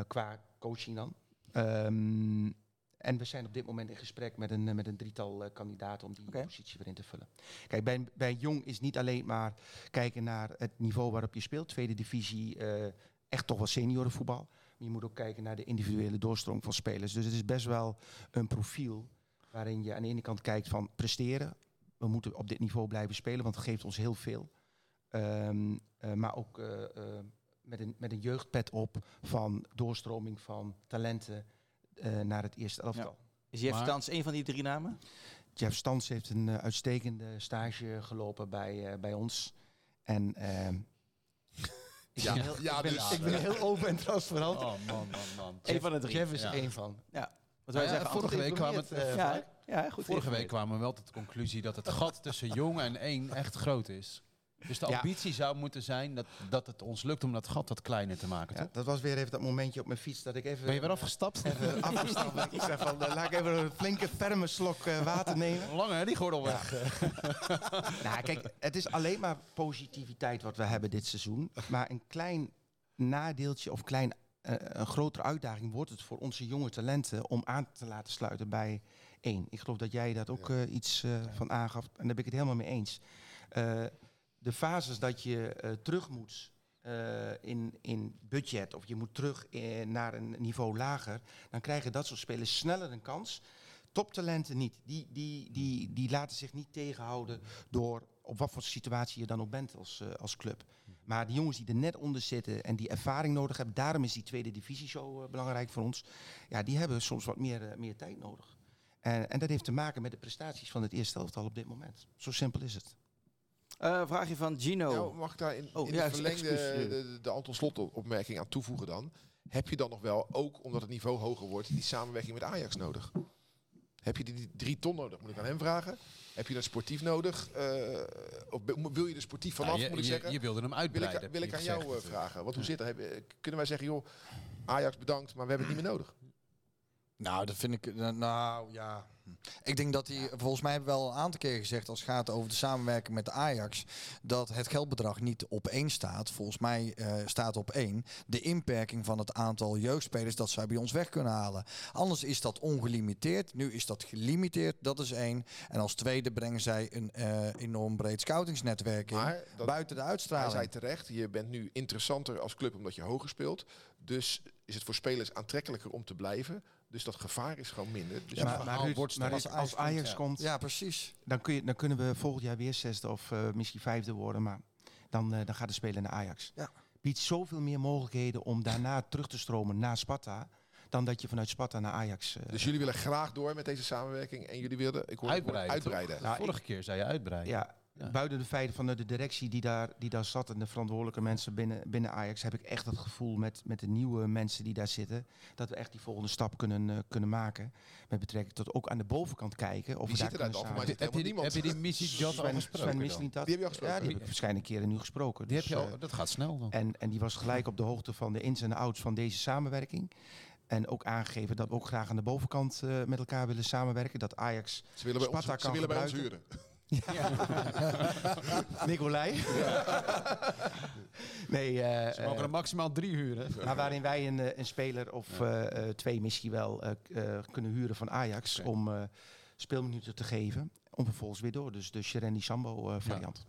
Qua coaching dan. Ehm, en we zijn op dit moment in gesprek met een, met een drietal kandidaten om die positie weer in te vullen. Kijk, bij, bij Jong is niet alleen maar kijken naar het niveau waarop je speelt. Tweede divisie, echt toch wel seniorenvoetbal. Je moet ook kijken naar de individuele doorstroom van spelers. Dus het is best wel een profiel waarin je aan de ene kant kijkt van presteren. We moeten op dit niveau blijven spelen, want het geeft ons heel veel. Ehm, eh, maar ook eh, eh, met, een, met een jeugdpet op van doorstroming van talenten eh, naar het eerste elftal. Is Jeff Maar- Stans een van die drie namen? Jeff Stans heeft een uitstekende stage gelopen bij, eh, bij ons. En ik, Ja, ben heel, ja, ik, ben, dus- ik ben heel open en transparant. Oh man, man, man. Eén van de drie. Jeff is Ja. één van. Wat wij ja, zeggen, vorige week kwamen het, ja, eh, ja, goed. Vorige week kwamen we wel tot de conclusie dat het gat tussen jong en één echt groot is. Dus de Ja. ambitie zou moeten zijn dat, dat het ons lukt om dat gat wat kleiner te maken. Ja, toch? dat was weer even dat momentje op mijn fiets dat ik even... Ben je weer afgestapt? Even afgestapt. ik zeg van, eh, laat ik even een flinke ferme slok eh, water nemen. Lang hè, die gordel weg. Nou, kijk, het is alleen maar positiviteit wat we hebben dit seizoen. Maar een klein nadeeltje of klein, eh, een grotere uitdaging wordt het voor onze jonge talenten om aan te laten sluiten bij één. Ik geloof dat jij dat ook eh, iets eh, van aangaf. En daar ben ik het helemaal mee eens. De fases dat je eh, terug moet eh, in, in budget of je moet terug eh, naar een niveau lager, dan krijgen dat soort spelers sneller een kans. Toptalenten niet. Die, die, die, die laten zich niet tegenhouden door op wat voor situatie je dan ook bent als, als club. Maar die jongens die er net onder zitten en die ervaring nodig hebben, daarom is die tweede divisie zo belangrijk voor ons. Ja, die hebben soms wat meer, meer tijd nodig. En, en dat heeft te maken met de prestaties van het eerste elftal op dit moment. Zo simpel is het. Eh, vraagje van Gino. Nou, mag ik daar in, Oh, in ja, de verlengde excuus. de, de, de Anton Slot opmerking aan toevoegen dan? Heb je dan nog wel, ook omdat het niveau hoger wordt, die samenwerking met Ajax nodig? Heb je die, drie ton nodig? Moet ik aan hem vragen. Heb je dat sportief nodig? Eh, of wil je er sportief vanaf, Nou, je, moet ik je- zeggen? je wilde hem wil uitbreiden. ik, wil ik aan jou eh, vragen. Want hoe zit dat? Kunnen wij zeggen, joh, Ajax bedankt, maar we hebben het niet meer nodig? Nou, dat vind ik. eh, Nou ja. Ik denk dat hij. Volgens mij hebben we wel een aantal keer gezegd. als het gaat over de samenwerking met de Ajax. dat het geldbedrag niet op één staat. Volgens mij eh, staat op één. de inperking van het aantal jeugdspelers. dat zij bij ons weg kunnen halen. Anders is dat ongelimiteerd. Nu is dat gelimiteerd. Dat is één. En als tweede brengen zij een eh, enorm breed scoutingsnetwerk in. Maar dat, buiten de hij uitstraling. zei terecht, je bent nu interessanter als club omdat je hoger speelt. Dus is het voor spelers aantrekkelijker om te blijven. Dus dat gevaar is gewoon minder. Dus Ja, maar- Ruud, wordt als Ajax komt, Ja, precies. dan, kun je, dan kunnen we volgend jaar weer zesde of eh, misschien vijfde worden. Maar dan, eh, dan gaat de speler naar Ajax. Ja. Biedt zoveel meer mogelijkheden om daarna terug te stromen naar Sparta. Dan dat je vanuit Sparta naar Ajax. eh, Dus jullie willen graag door met deze samenwerking. En jullie willen ik hoor Uitbreiden. uitbreiden. Nou, Vorige keer zei je uitbreiden. ja, Ja. buiten de feiten van de, directie die daar, die daar zat en de verantwoordelijke mensen binnen, binnen Ajax, heb ik echt het gevoel met, met de nieuwe mensen die daar zitten, dat we echt die volgende stap kunnen, eh, kunnen maken. Met betrekking tot ook aan de bovenkant kijken. Of Wie we daar zit er daar kunnen Heb je, die, heb niemand. je die missie Jot al gesproken Sven. Die heb je al gesproken? Ja, die heb ik verschillende keren nu gesproken. Die Dus, heb je al, eh, dat gaat snel dan. en, en die was gelijk op de hoogte van de ins en outs van deze samenwerking. En ook aangegeven dat we ook graag aan de bovenkant eh, met elkaar willen samenwerken. Dat Ajax Ze willen bij ons, ze kan willen bij ons gebruiken. Huren. Nicolai. nee, eh, Ze mogen eh, er maximaal drie huren. maar waarin wij een, eh, een speler of twee misschien wel kunnen huren van Ajax om speelminuten te geven. Om vervolgens weer door. Dus de Sherendi Sambo variant.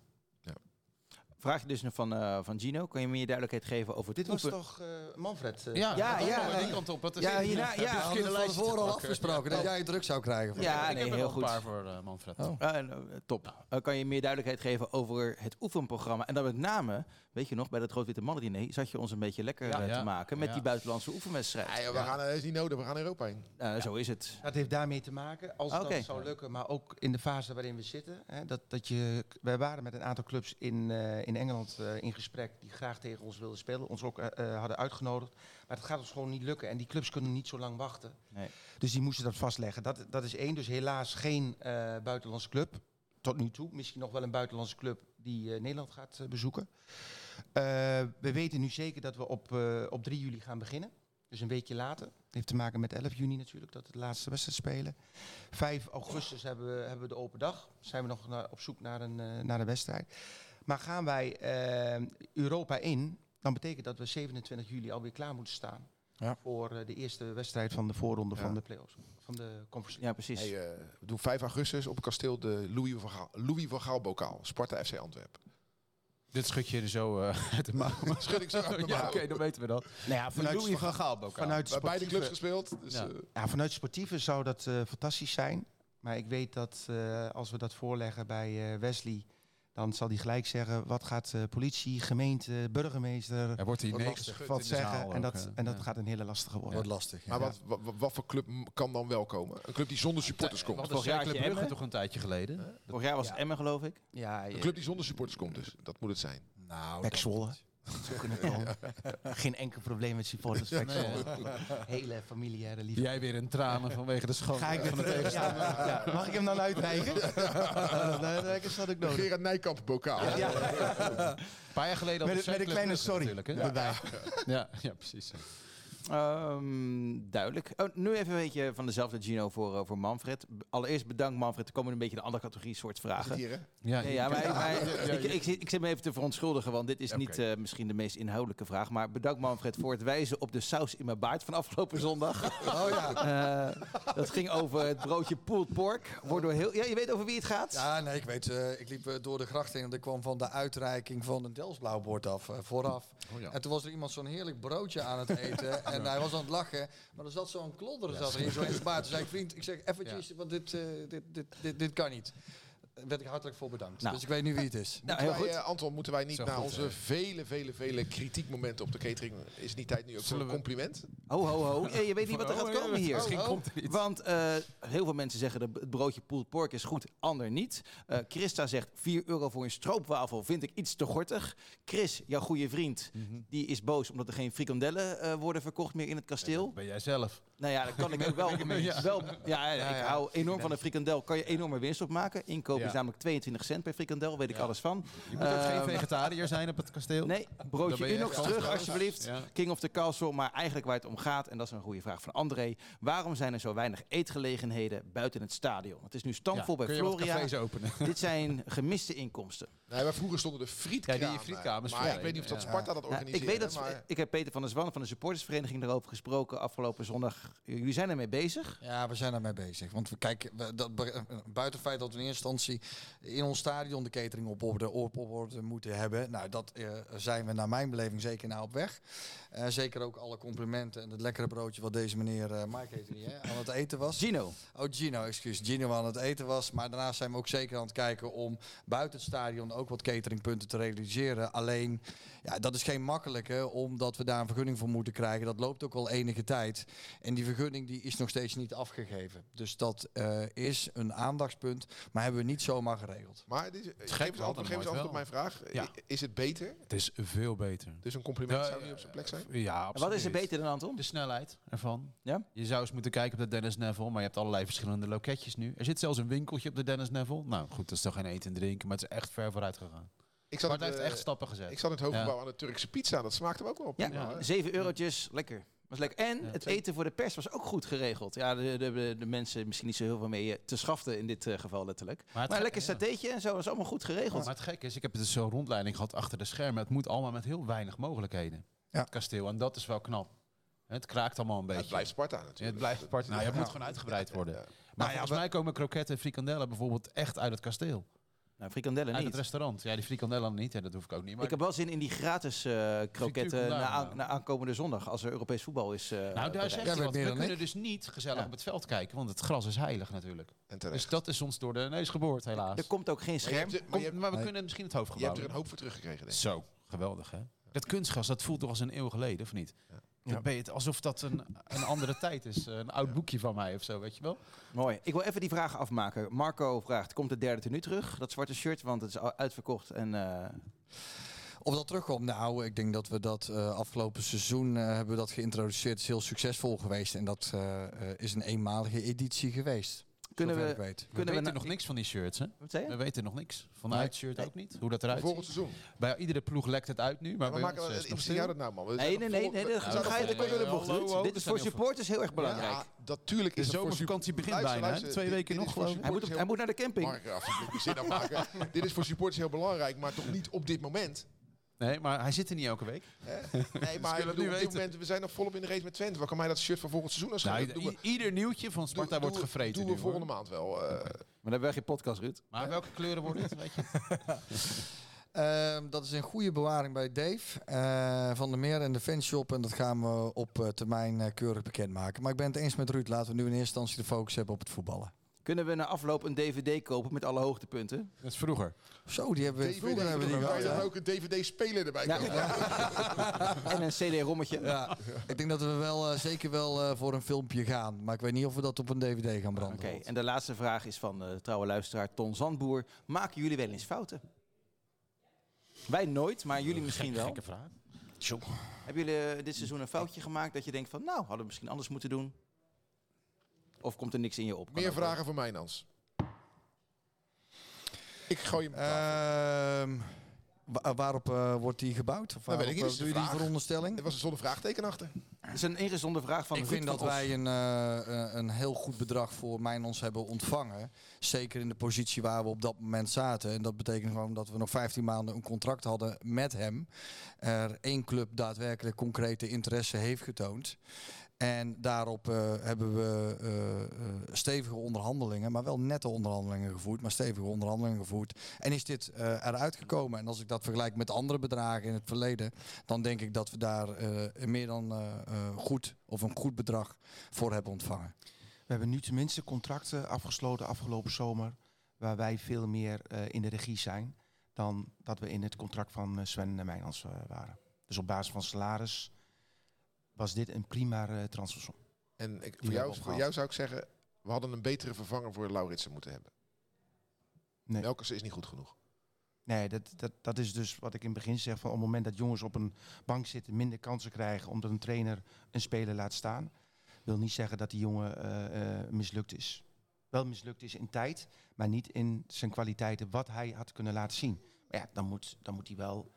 Vraag je dus nog van, eh, van Gino. Kan je meer duidelijkheid geven over het Dit was oefen- toch eh, Manfred? eh, Ja, Ja, ja, ja, ja. Die kant op. Dat is Ja, hierna- Heb ja. Hadden we van lijstjes tevoren al afgesproken dat jij druk zou krijgen. van- Ja, ik nee, heb er heel wel een goed. paar voor eh, Manfred. Oh. Eh, top. Eh, kan je meer duidelijkheid geven over het oefenprogramma? En dan met name, weet je nog, bij dat Rood-Witte Mannen-diner zat je ons een beetje lekker Ja, ja. te maken met Ja. die buitenlandse oefenwedstrijd. Ja, we gaan, dat is niet nodig, we gaan Europa heen. Eh, Zo is het. Dat heeft daarmee te maken, als Oké. dat zou lukken, maar ook in de fase waarin we zitten. Hè, dat, dat je, wij waren met een aantal clubs in, eh, in Engeland eh, in gesprek die graag tegen ons wilden spelen, ons ook eh, eh, hadden uitgenodigd. Maar het gaat ons gewoon niet lukken en die clubs kunnen niet zo lang wachten. Nee. Dus die moesten dat vastleggen. Dat, dat is één, dus helaas geen buitenlandse club. Tot nu toe. Misschien nog wel een buitenlandse club die Nederland gaat bezoeken. We weten nu zeker dat we op, op 3 juli gaan beginnen. Dus een weekje later. heeft te maken met 11 juni natuurlijk, dat we de laatste wedstrijd spelen. 5 augustus hebben we, hebben we de open dag. Zijn we nog naar- op zoek naar een, naar een wedstrijd. Maar gaan wij eh, Europa in, dan betekent dat we 27 juli alweer klaar moeten staan. Ja. Voor eh, de eerste wedstrijd van de voorronde Ja. van de play-offs. Van de conference. Ja, precies. Hey, eh, we doen 5 augustus op het kasteel de Louis van Gaal, Louis van Gaal bokaal. Sparta FC Antwerpen. Dit schud je er zo eh, uit de mouw. Schud ik zo uit ja, oké, dan weten we dat. Nou ja, vanuit, Louis van Gaal bokaal. vanuit, Bij beide clubs sportieve, gespeeld. Dus, Ja. eh, ja, vanuit sportieve zou dat eh, fantastisch zijn. Maar ik weet dat eh, als we dat voorleggen bij eh, Wesley... dan zal hij gelijk zeggen... wat gaat eh, politie, gemeente, burgemeester Er wordt hier niks wat zeggen. En dat, en dat Ja. gaat een hele lastige worden. Wordt lastig. maar wat, wat, wat voor club kan dan wel komen? Een club die zonder supporters komt. Vorig was jaar Club Brugge toch een tijdje geleden? Vorig jaar was het Emmen, geloof ik. Ja, Een club die zonder supporters komt dus. Dat moet het zijn. Nou, Pek Zwolle. Zou kunnen komen. Geen enkel probleem met supporters. Hele familiaire liefde. Jij weer in tranen vanwege de schoon Ga ik van de dit, tegenstander. ja, ja. Mag ik hem dan uitreiken? dat had ik nodig. Gerard Nijkamp bokaal. Een paar jaar geleden Met, had een- met een kleine sorry. Ja, ja, precies. Ehm, duidelijk. Oh, nu even een beetje van dezelfde Gino voor, eh, voor Manfred. Allereerst bedankt Manfred. Er komen een beetje een andere categorie soort vragen. Hier, hè? Ja, Nee, ja, maar, maar ik, ik, zit- ik zit me even te verontschuldigen, want dit is niet eh, misschien de meest inhoudelijke vraag. Maar bedankt Manfred voor het wijzen op de saus in mijn baard van afgelopen zondag. Oh ja. Eh, dat ging over het broodje pulled pork. Wordt door heel, ja, je weet over wie het gaat? Ja, nee, ik weet, eh, ik liep door de gracht heen en ik kwam van de uitreiking van een Delsblauwbord af, eh, vooraf. Oh, ja. En toen was er iemand zo'n heerlijk broodje aan het eten en hij was aan het lachen, maar er zat zo'n klodder zat erin, zo in zijn baard. Toen zei ik, vriend, ik zeg eventjes, want dit, eh, dit, dit, dit, dit kan niet. Daar werd ik hartelijk voor bedankt. Nou. Dus ik weet nu wie het is. Nou, Moeten heel wij, goed. eh, Anton, moeten wij niet Zo na goed, onze vele, vele, vele kritiekmomenten op de catering... is niet tijd nu ook voor een compliment? Ho, ho, ho. Ja, je weet niet wat er gaat komen hier. Misschien komt er iets. Want eh, heel veel mensen zeggen dat het broodje pulled pork is goed, ander niet. Eh, Christa zegt 4 euro voor een stroopwafel vind ik iets te gortig. Chris, jouw goede vriend, Mhm. die is boos omdat er geen frikandellen eh, worden verkocht meer in het kasteel. Ben jij zelf? Nou ja, dat kan ik ook wel. Ja. wel ja, ik ja. hou enorm van een frikandel. Kan je enorme winst op maken. Inkoop Ja. is namelijk 22 cent per frikandel, weet ik alles van. Je moet ook geen Ehm, vegetariër zijn op het kasteel. Nee, broodje Unox echt terug alsjeblieft. Ja. King of the Castle, maar eigenlijk waar het om gaat, en dat is een goede vraag van André. Waarom zijn er zo weinig eetgelegenheden buiten het stadion? Het is nu stampvol Ja, bij kun je wat Floria. cafés openen? Dit zijn gemiste inkomsten. Nee, maar vroeger stonden de frietkramen. Ja, die frietkamers Maar ik weet niet of dat ja. Sparta dat Nou, organiseert. ik weet dat maar... ik heb Peter van der Zwan van de supportersvereniging daarover gesproken afgelopen zondag. Jullie zijn ermee bezig. Ja, we zijn daarmee bezig. Want we kijken, we- dat, buiten het feit dat we in eerste instantie in ons stadion de catering op orde, op, op orde moeten hebben. Nou, dat eh, zijn we naar mijn beleving zeker naar op weg. Eh, zeker ook alle complimenten en het lekkere broodje wat deze meneer eh Mike heet niet, hè, aan het eten was. Gino, Oh, Gino, excuus. Gino aan het eten was. Maar daarnaast zijn we ook zeker aan het kijken om buiten het stadion ook wat cateringpunten te realiseren. Alleen, ja, dat is geen makkelijke, omdat we daar een vergunning voor moeten krijgen. Dat loopt ook al enige tijd. En die vergunning die is nog steeds niet afgegeven. Dus dat eh, is een aandachtspunt, maar hebben we niet zomaar geregeld. Maar dit, gek geef eens antwoord, dan geef eens nooit antwoord op mijn vraag. Ja. Is het beter? Het is veel beter. Dus een compliment Ja, zou niet op zijn plek zijn? Ja, en absoluut. wat is er beter dan Anton? De snelheid ervan. Ja? Je zou eens moeten kijken op de Dennis Neville, maar je hebt allerlei verschillende loketjes nu. Er zit zelfs een winkeltje op de Dennis Neville. Nou goed, dat is toch geen eten en drinken, maar het is echt ver vooruit gegaan. Ik zat, Maar het het, heeft echt stappen gezet. ik zat in het hoofdgebouw Ja. aan de Turkse pizza. Dat smaakte me ook wel op. Ja, prima, hè? 7 eurotjes, lekker. Was lekker. En Ja. het eten voor de pers was ook goed geregeld. Ja, de, de, de, de mensen misschien niet zo heel veel mee eh, te schaften in dit eh, geval letterlijk. Maar lekker ja. satéetje en zo, was allemaal goed geregeld. Maar het gekke is, ik heb dus zo'n rondleiding gehad achter de schermen. Het moet allemaal met heel weinig mogelijkheden. Ja. Het kasteel. En dat is wel knap. Het kraakt allemaal een Ja, beetje. het blijft Sparta Ja, natuurlijk. het blijft apart. Nou, ja, het Ja. moet gewoon uitgebreid worden. Ja. Maar Nou ja, volgens we- mij komen kroketten en frikandellen bijvoorbeeld echt uit het kasteel. Nou, frikandellen Uit niet. het restaurant. Ja, die frikandellen niet. En dat hoef ik ook niet. Maar Ik heb wel zin in die gratis eh kroketten na, aan- aankomende zondag, als er Europees voetbal is. eh, nou, daar zegt hij weet wat. We kunnen ik. dus niet gezellig Ja. op het veld kijken, want het gras is heilig natuurlijk. En. Dus dat is ons door de neus geboord, helaas. Er komt ook geen Maar je scherm. hebt, er- maar Komt- je hebt, maar we Nee. kunnen misschien het je hoofdgebouw. hebt er een hoop voor teruggekregen, denk ik. Zo, geweldig hè? Dat kunstgras, dat voelt toch als een eeuw geleden, of niet? Ja. Dan ben je het alsof dat een, een andere tijd is. Een oud boekje van mij of zo, weet je wel? Mooi. Ik wil even die vragen afmaken. Marco vraagt, komt het derde tenue terug? Dat zwarte shirt, want het is uitverkocht. En, eh, Of dat terugkomt, nou, ik denk dat we dat eh, afgelopen seizoen eh, hebben we dat geïntroduceerd. Het is heel succesvol geweest en dat eh, eh, is een eenmalige editie geweest. Kunnen zover we- ik weet. We Kunnen we weten na- nog niks van die shirts, hè? wat zei je? We weten nog niks. Van de Nee. uitshirt ook niet. Hoe dat eruit Volgend ziet. seizoen. Bij iedere ploeg lekt het uit nu, maar Maar we maken het nog interesseer jou stil. dat nou, man. We Nee, nee, nee, nee, we dan ga je de in de bocht Dit is voor supporters heel erg belangrijk. Ja, natuurlijk is De zomervakantie begint bijna, Twee weken nog, geloof ik. Hij moet, naar de camping. Dit is voor supporters heel belangrijk, maar toch niet op dit moment. Nee, maar hij zit er niet elke week. Hè? Nee, maar ik bedoel, op dit weten. moment, we zijn nog volop in de race met Twente. Waar kan mij dat shirt van volgend seizoen als Nou, doen we, ieder nieuwtje van Sparta wordt doen we- gevreten Doen nu, we volgende hoor. maand wel. eh. Maar dan hebben wij geen podcast, Ruud. Maar welke kleuren wordt het, weet je? Ehm, dat is een goede bewaring bij Dave eh, van der Meer en de fanshop. En dat gaan we op eh, termijn eh, keurig bekendmaken. Maar ik ben het eens met Ruud. Laten we nu in eerste instantie de focus hebben op het voetballen. Kunnen we na afloop een DVD kopen met alle hoogtepunten? Dat is vroeger. Zo, die hebben we vroeger hebben we die gehad. dan ook een DVD-speler erbij Ja. kopen? En een CD-rommetje. Ja, ik denk dat we wel eh, zeker wel eh, voor een filmpje gaan. Maar ik weet niet of we dat op een DVD gaan Oké, branden. en de laatste vraag is van de trouwe luisteraar Ton Zandboer. Maken jullie wel eens fouten? Wij nooit, maar jullie misschien wel. Gekke vraag. Hebben jullie dit seizoen een foutje gemaakt dat je denkt van... nou, hadden we misschien anders moeten doen? Of komt er niks in je op? Meer wel. vragen voor mij, Nans. Ik gooi hem. Ehm, wa- waarop eh, wordt die gebouwd? Of Dat weet waarop ik niet, eh, is doe je die veronderstelling? Er was een zonder vraagteken achter. Dat is een ingezonde vraag van ik vind dat wij een, eh, eh, een heel goed bedrag voor Mijnons hebben ontvangen. Zeker in de positie waar we op dat moment zaten. En dat betekent gewoon dat we nog 15 maanden een contract hadden met hem. Er één club daadwerkelijk concrete interesse heeft getoond. En daarop eh, hebben we eh, eh, stevige onderhandelingen, maar wel nette onderhandelingen gevoerd, maar stevige onderhandelingen gevoerd. En is dit eh, eruit gekomen? En als ik dat vergelijk met andere bedragen in het verleden, dan denk ik dat we daar meer dan goed of een goed bedrag voor hebben ontvangen. We hebben nu tenminste contracten afgesloten afgelopen zomer. Waar wij veel meer in de regie zijn. Dan dat we in het contract van Sven eh, waren. Dus op basis van salaris was dit een prima transfersom. En ik, voor, jou, voor jou zou ik zeggen, we hadden een betere vervanger voor Lauritsen moeten hebben. Nee. Is niet goed genoeg. Nee, dat, dat, dat is dus wat ik in het begin zeg. Van op het moment dat jongens op een bank zitten, minder kansen krijgen omdat een trainer een speler laat staan. Wil niet zeggen dat die jongen eh, eh, mislukt is. Wel mislukt is in tijd, maar niet in zijn kwaliteiten wat hij had kunnen laten zien. Maar ja, dan moet, dan moet hij wel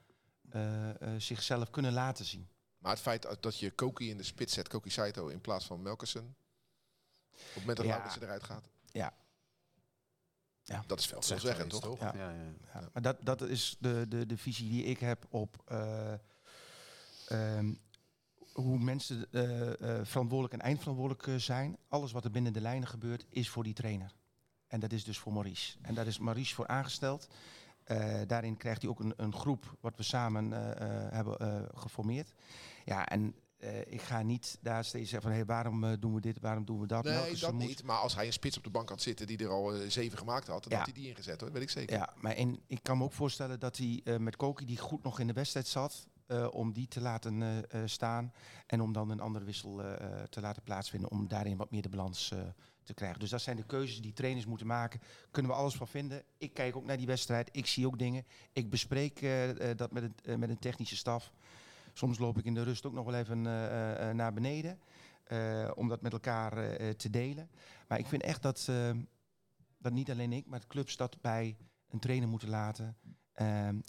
zichzelf kunnen laten zien. Maar het feit dat- je Koki in de spits zet, Koki Saito in plaats van Melkersen. Op het moment dat Ja. Eruit gaat. Ja. Ja. Dat is veel zeggen, toch? Ja. Ja, ja. Ja, maar dat, dat is de, de, de visie die ik heb op eh, ehm, hoe mensen eh, eh, verantwoordelijk en eindverantwoordelijk eh, zijn. Alles wat er binnen de lijnen gebeurt, is voor die trainer. En dat is dus voor Maurice. En daar is Maurice voor aangesteld. Eh, daarin krijgt hij ook een, een groep wat we samen eh, eh, hebben geformeerd. Ja, en ik ga niet daar steeds zeggen van hey, waarom doen we dit, waarom doen we dat. Nee, dat moet- niet. Maar als hij een spits op de bank had zitten die er al zeven gemaakt had, dan Ja. had hij die ingezet hoor, weet ik zeker. Ja, maar en ik kan me ook voorstellen dat hij met Koki, die goed nog in de wedstrijd zat, om die te laten staan. En om dan een andere wissel te laten plaatsvinden, om daarin wat meer de balans te. Dus dat zijn de keuzes die trainers moeten maken. Kunnen we alles van vinden. Ik kijk ook naar die wedstrijd. Ik zie ook dingen. Ik bespreek eh, eh, dat met een, eh, met een technische staf. Soms loop ik in de rust ook nog wel even naar beneden. om dat met elkaar te delen. Maar ik vind echt dat, dat niet alleen ik, maar de clubs dat bij een trainer moeten laten.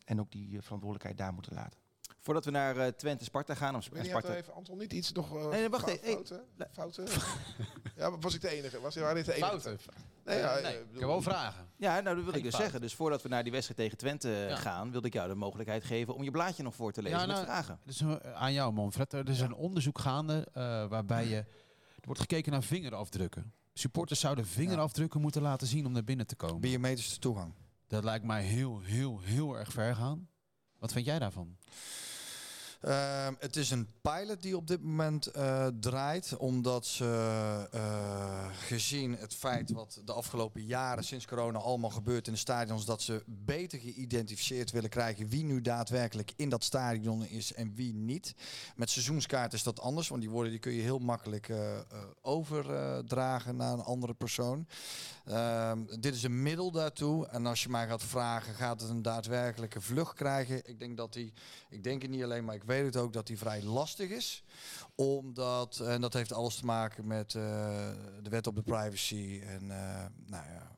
en ook die verantwoordelijkheid daar moeten laten. Voordat we naar eh, Twente Sparta gaan, of Ik weet niet, Sparta... had even Anton niet iets nog... eh, Nee, wacht even. Hey, Fouten? Fouten? ja, was ik de enige? Was waren dit de enige? Fouten. Nee, ja, nee, ik bedoel- heb wel vragen. Ja, nou dat wil Geen ik dus fout. zeggen. Dus voordat we naar die wedstrijd tegen Twente eh, Ja. gaan, wilde ik jou de mogelijkheid geven om je blaadje nog voor te lezen Ja, met nou, vragen. Dus aan jou, Manfred. Er is een onderzoek gaande waarbij je, er wordt gekeken naar vingerafdrukken. Supporters zouden vingerafdrukken moeten laten zien om naar binnen te komen. Biometrische toegang. Dat lijkt mij heel, heel, heel erg ver gaan. Wat vind jij daarvan? Ehm, het is een pilot die op dit moment eh, draait, omdat ze eh, gezien het feit wat de afgelopen jaren sinds corona allemaal gebeurt in de stadions, dat ze beter geïdentificeerd willen krijgen wie nu daadwerkelijk in dat stadion is en wie niet. Met seizoenskaart is dat anders, want die woorden die kun je heel makkelijk eh, overdragen naar een andere persoon. Ehm, dit is een middel daartoe. En als je mij gaat vragen, gaat het een daadwerkelijke vlucht krijgen? Ik denk dat die, ik denk het niet alleen, maar ik weet het ook dat die vrij lastig is. Omdat, en dat heeft alles te maken met eh, de wet op de privacy en eh, nou ja,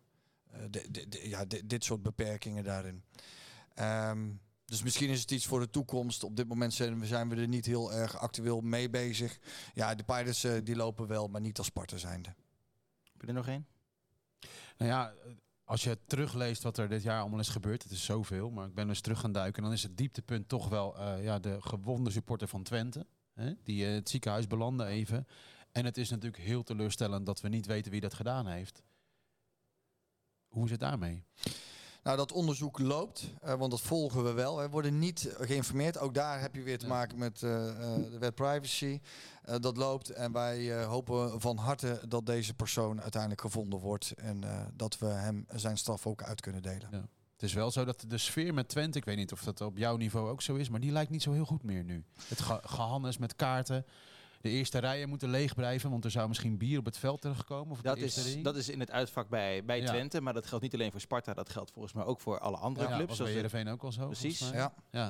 eh, de- de- de- ja, di- dit soort beperkingen daarin. Ehm, dus misschien is het iets voor de toekomst. Op dit moment zijn we, zijn we er niet heel erg actueel mee bezig. Ja, de Pirates die lopen wel, maar niet als Sparta zijnde. Heb je er nog één? Nou ja, als je terugleest wat er dit jaar allemaal is gebeurd, het is zoveel, maar ik ben dus terug gaan duiken. Dan is het dieptepunt toch wel eh, ja, de gewonde supporter van Twente, hè, die in het ziekenhuis belandde even. En het is natuurlijk heel teleurstellend dat we niet weten wie dat gedaan heeft. Hoe is het daarmee? Nou, dat onderzoek loopt, eh, want dat volgen we wel. We worden niet geïnformeerd. Ook daar heb je weer te Ja. maken met eh, eh, de wet privacy. Dat loopt en wij hopen van harte dat deze persoon uiteindelijk gevonden wordt. En dat we hem zijn straf ook uit kunnen delen. Het is wel zo dat de sfeer met Twente, ik weet niet of dat op jouw niveau ook zo is, maar die lijkt niet zo heel goed meer nu. Het ge gehannes met kaarten. De eerste rijen moeten leeg blijven, want er zou misschien bier op het veld terechtkomen. Of op Dat de eerste is, ring. dat is in het uitvak bij, bij Ja. Twente, maar dat geldt niet alleen voor Sparta, dat geldt volgens mij ook voor alle andere ja, clubs. was bij zoals de- Heerenveen ook al zo. Precies. Ja. ja.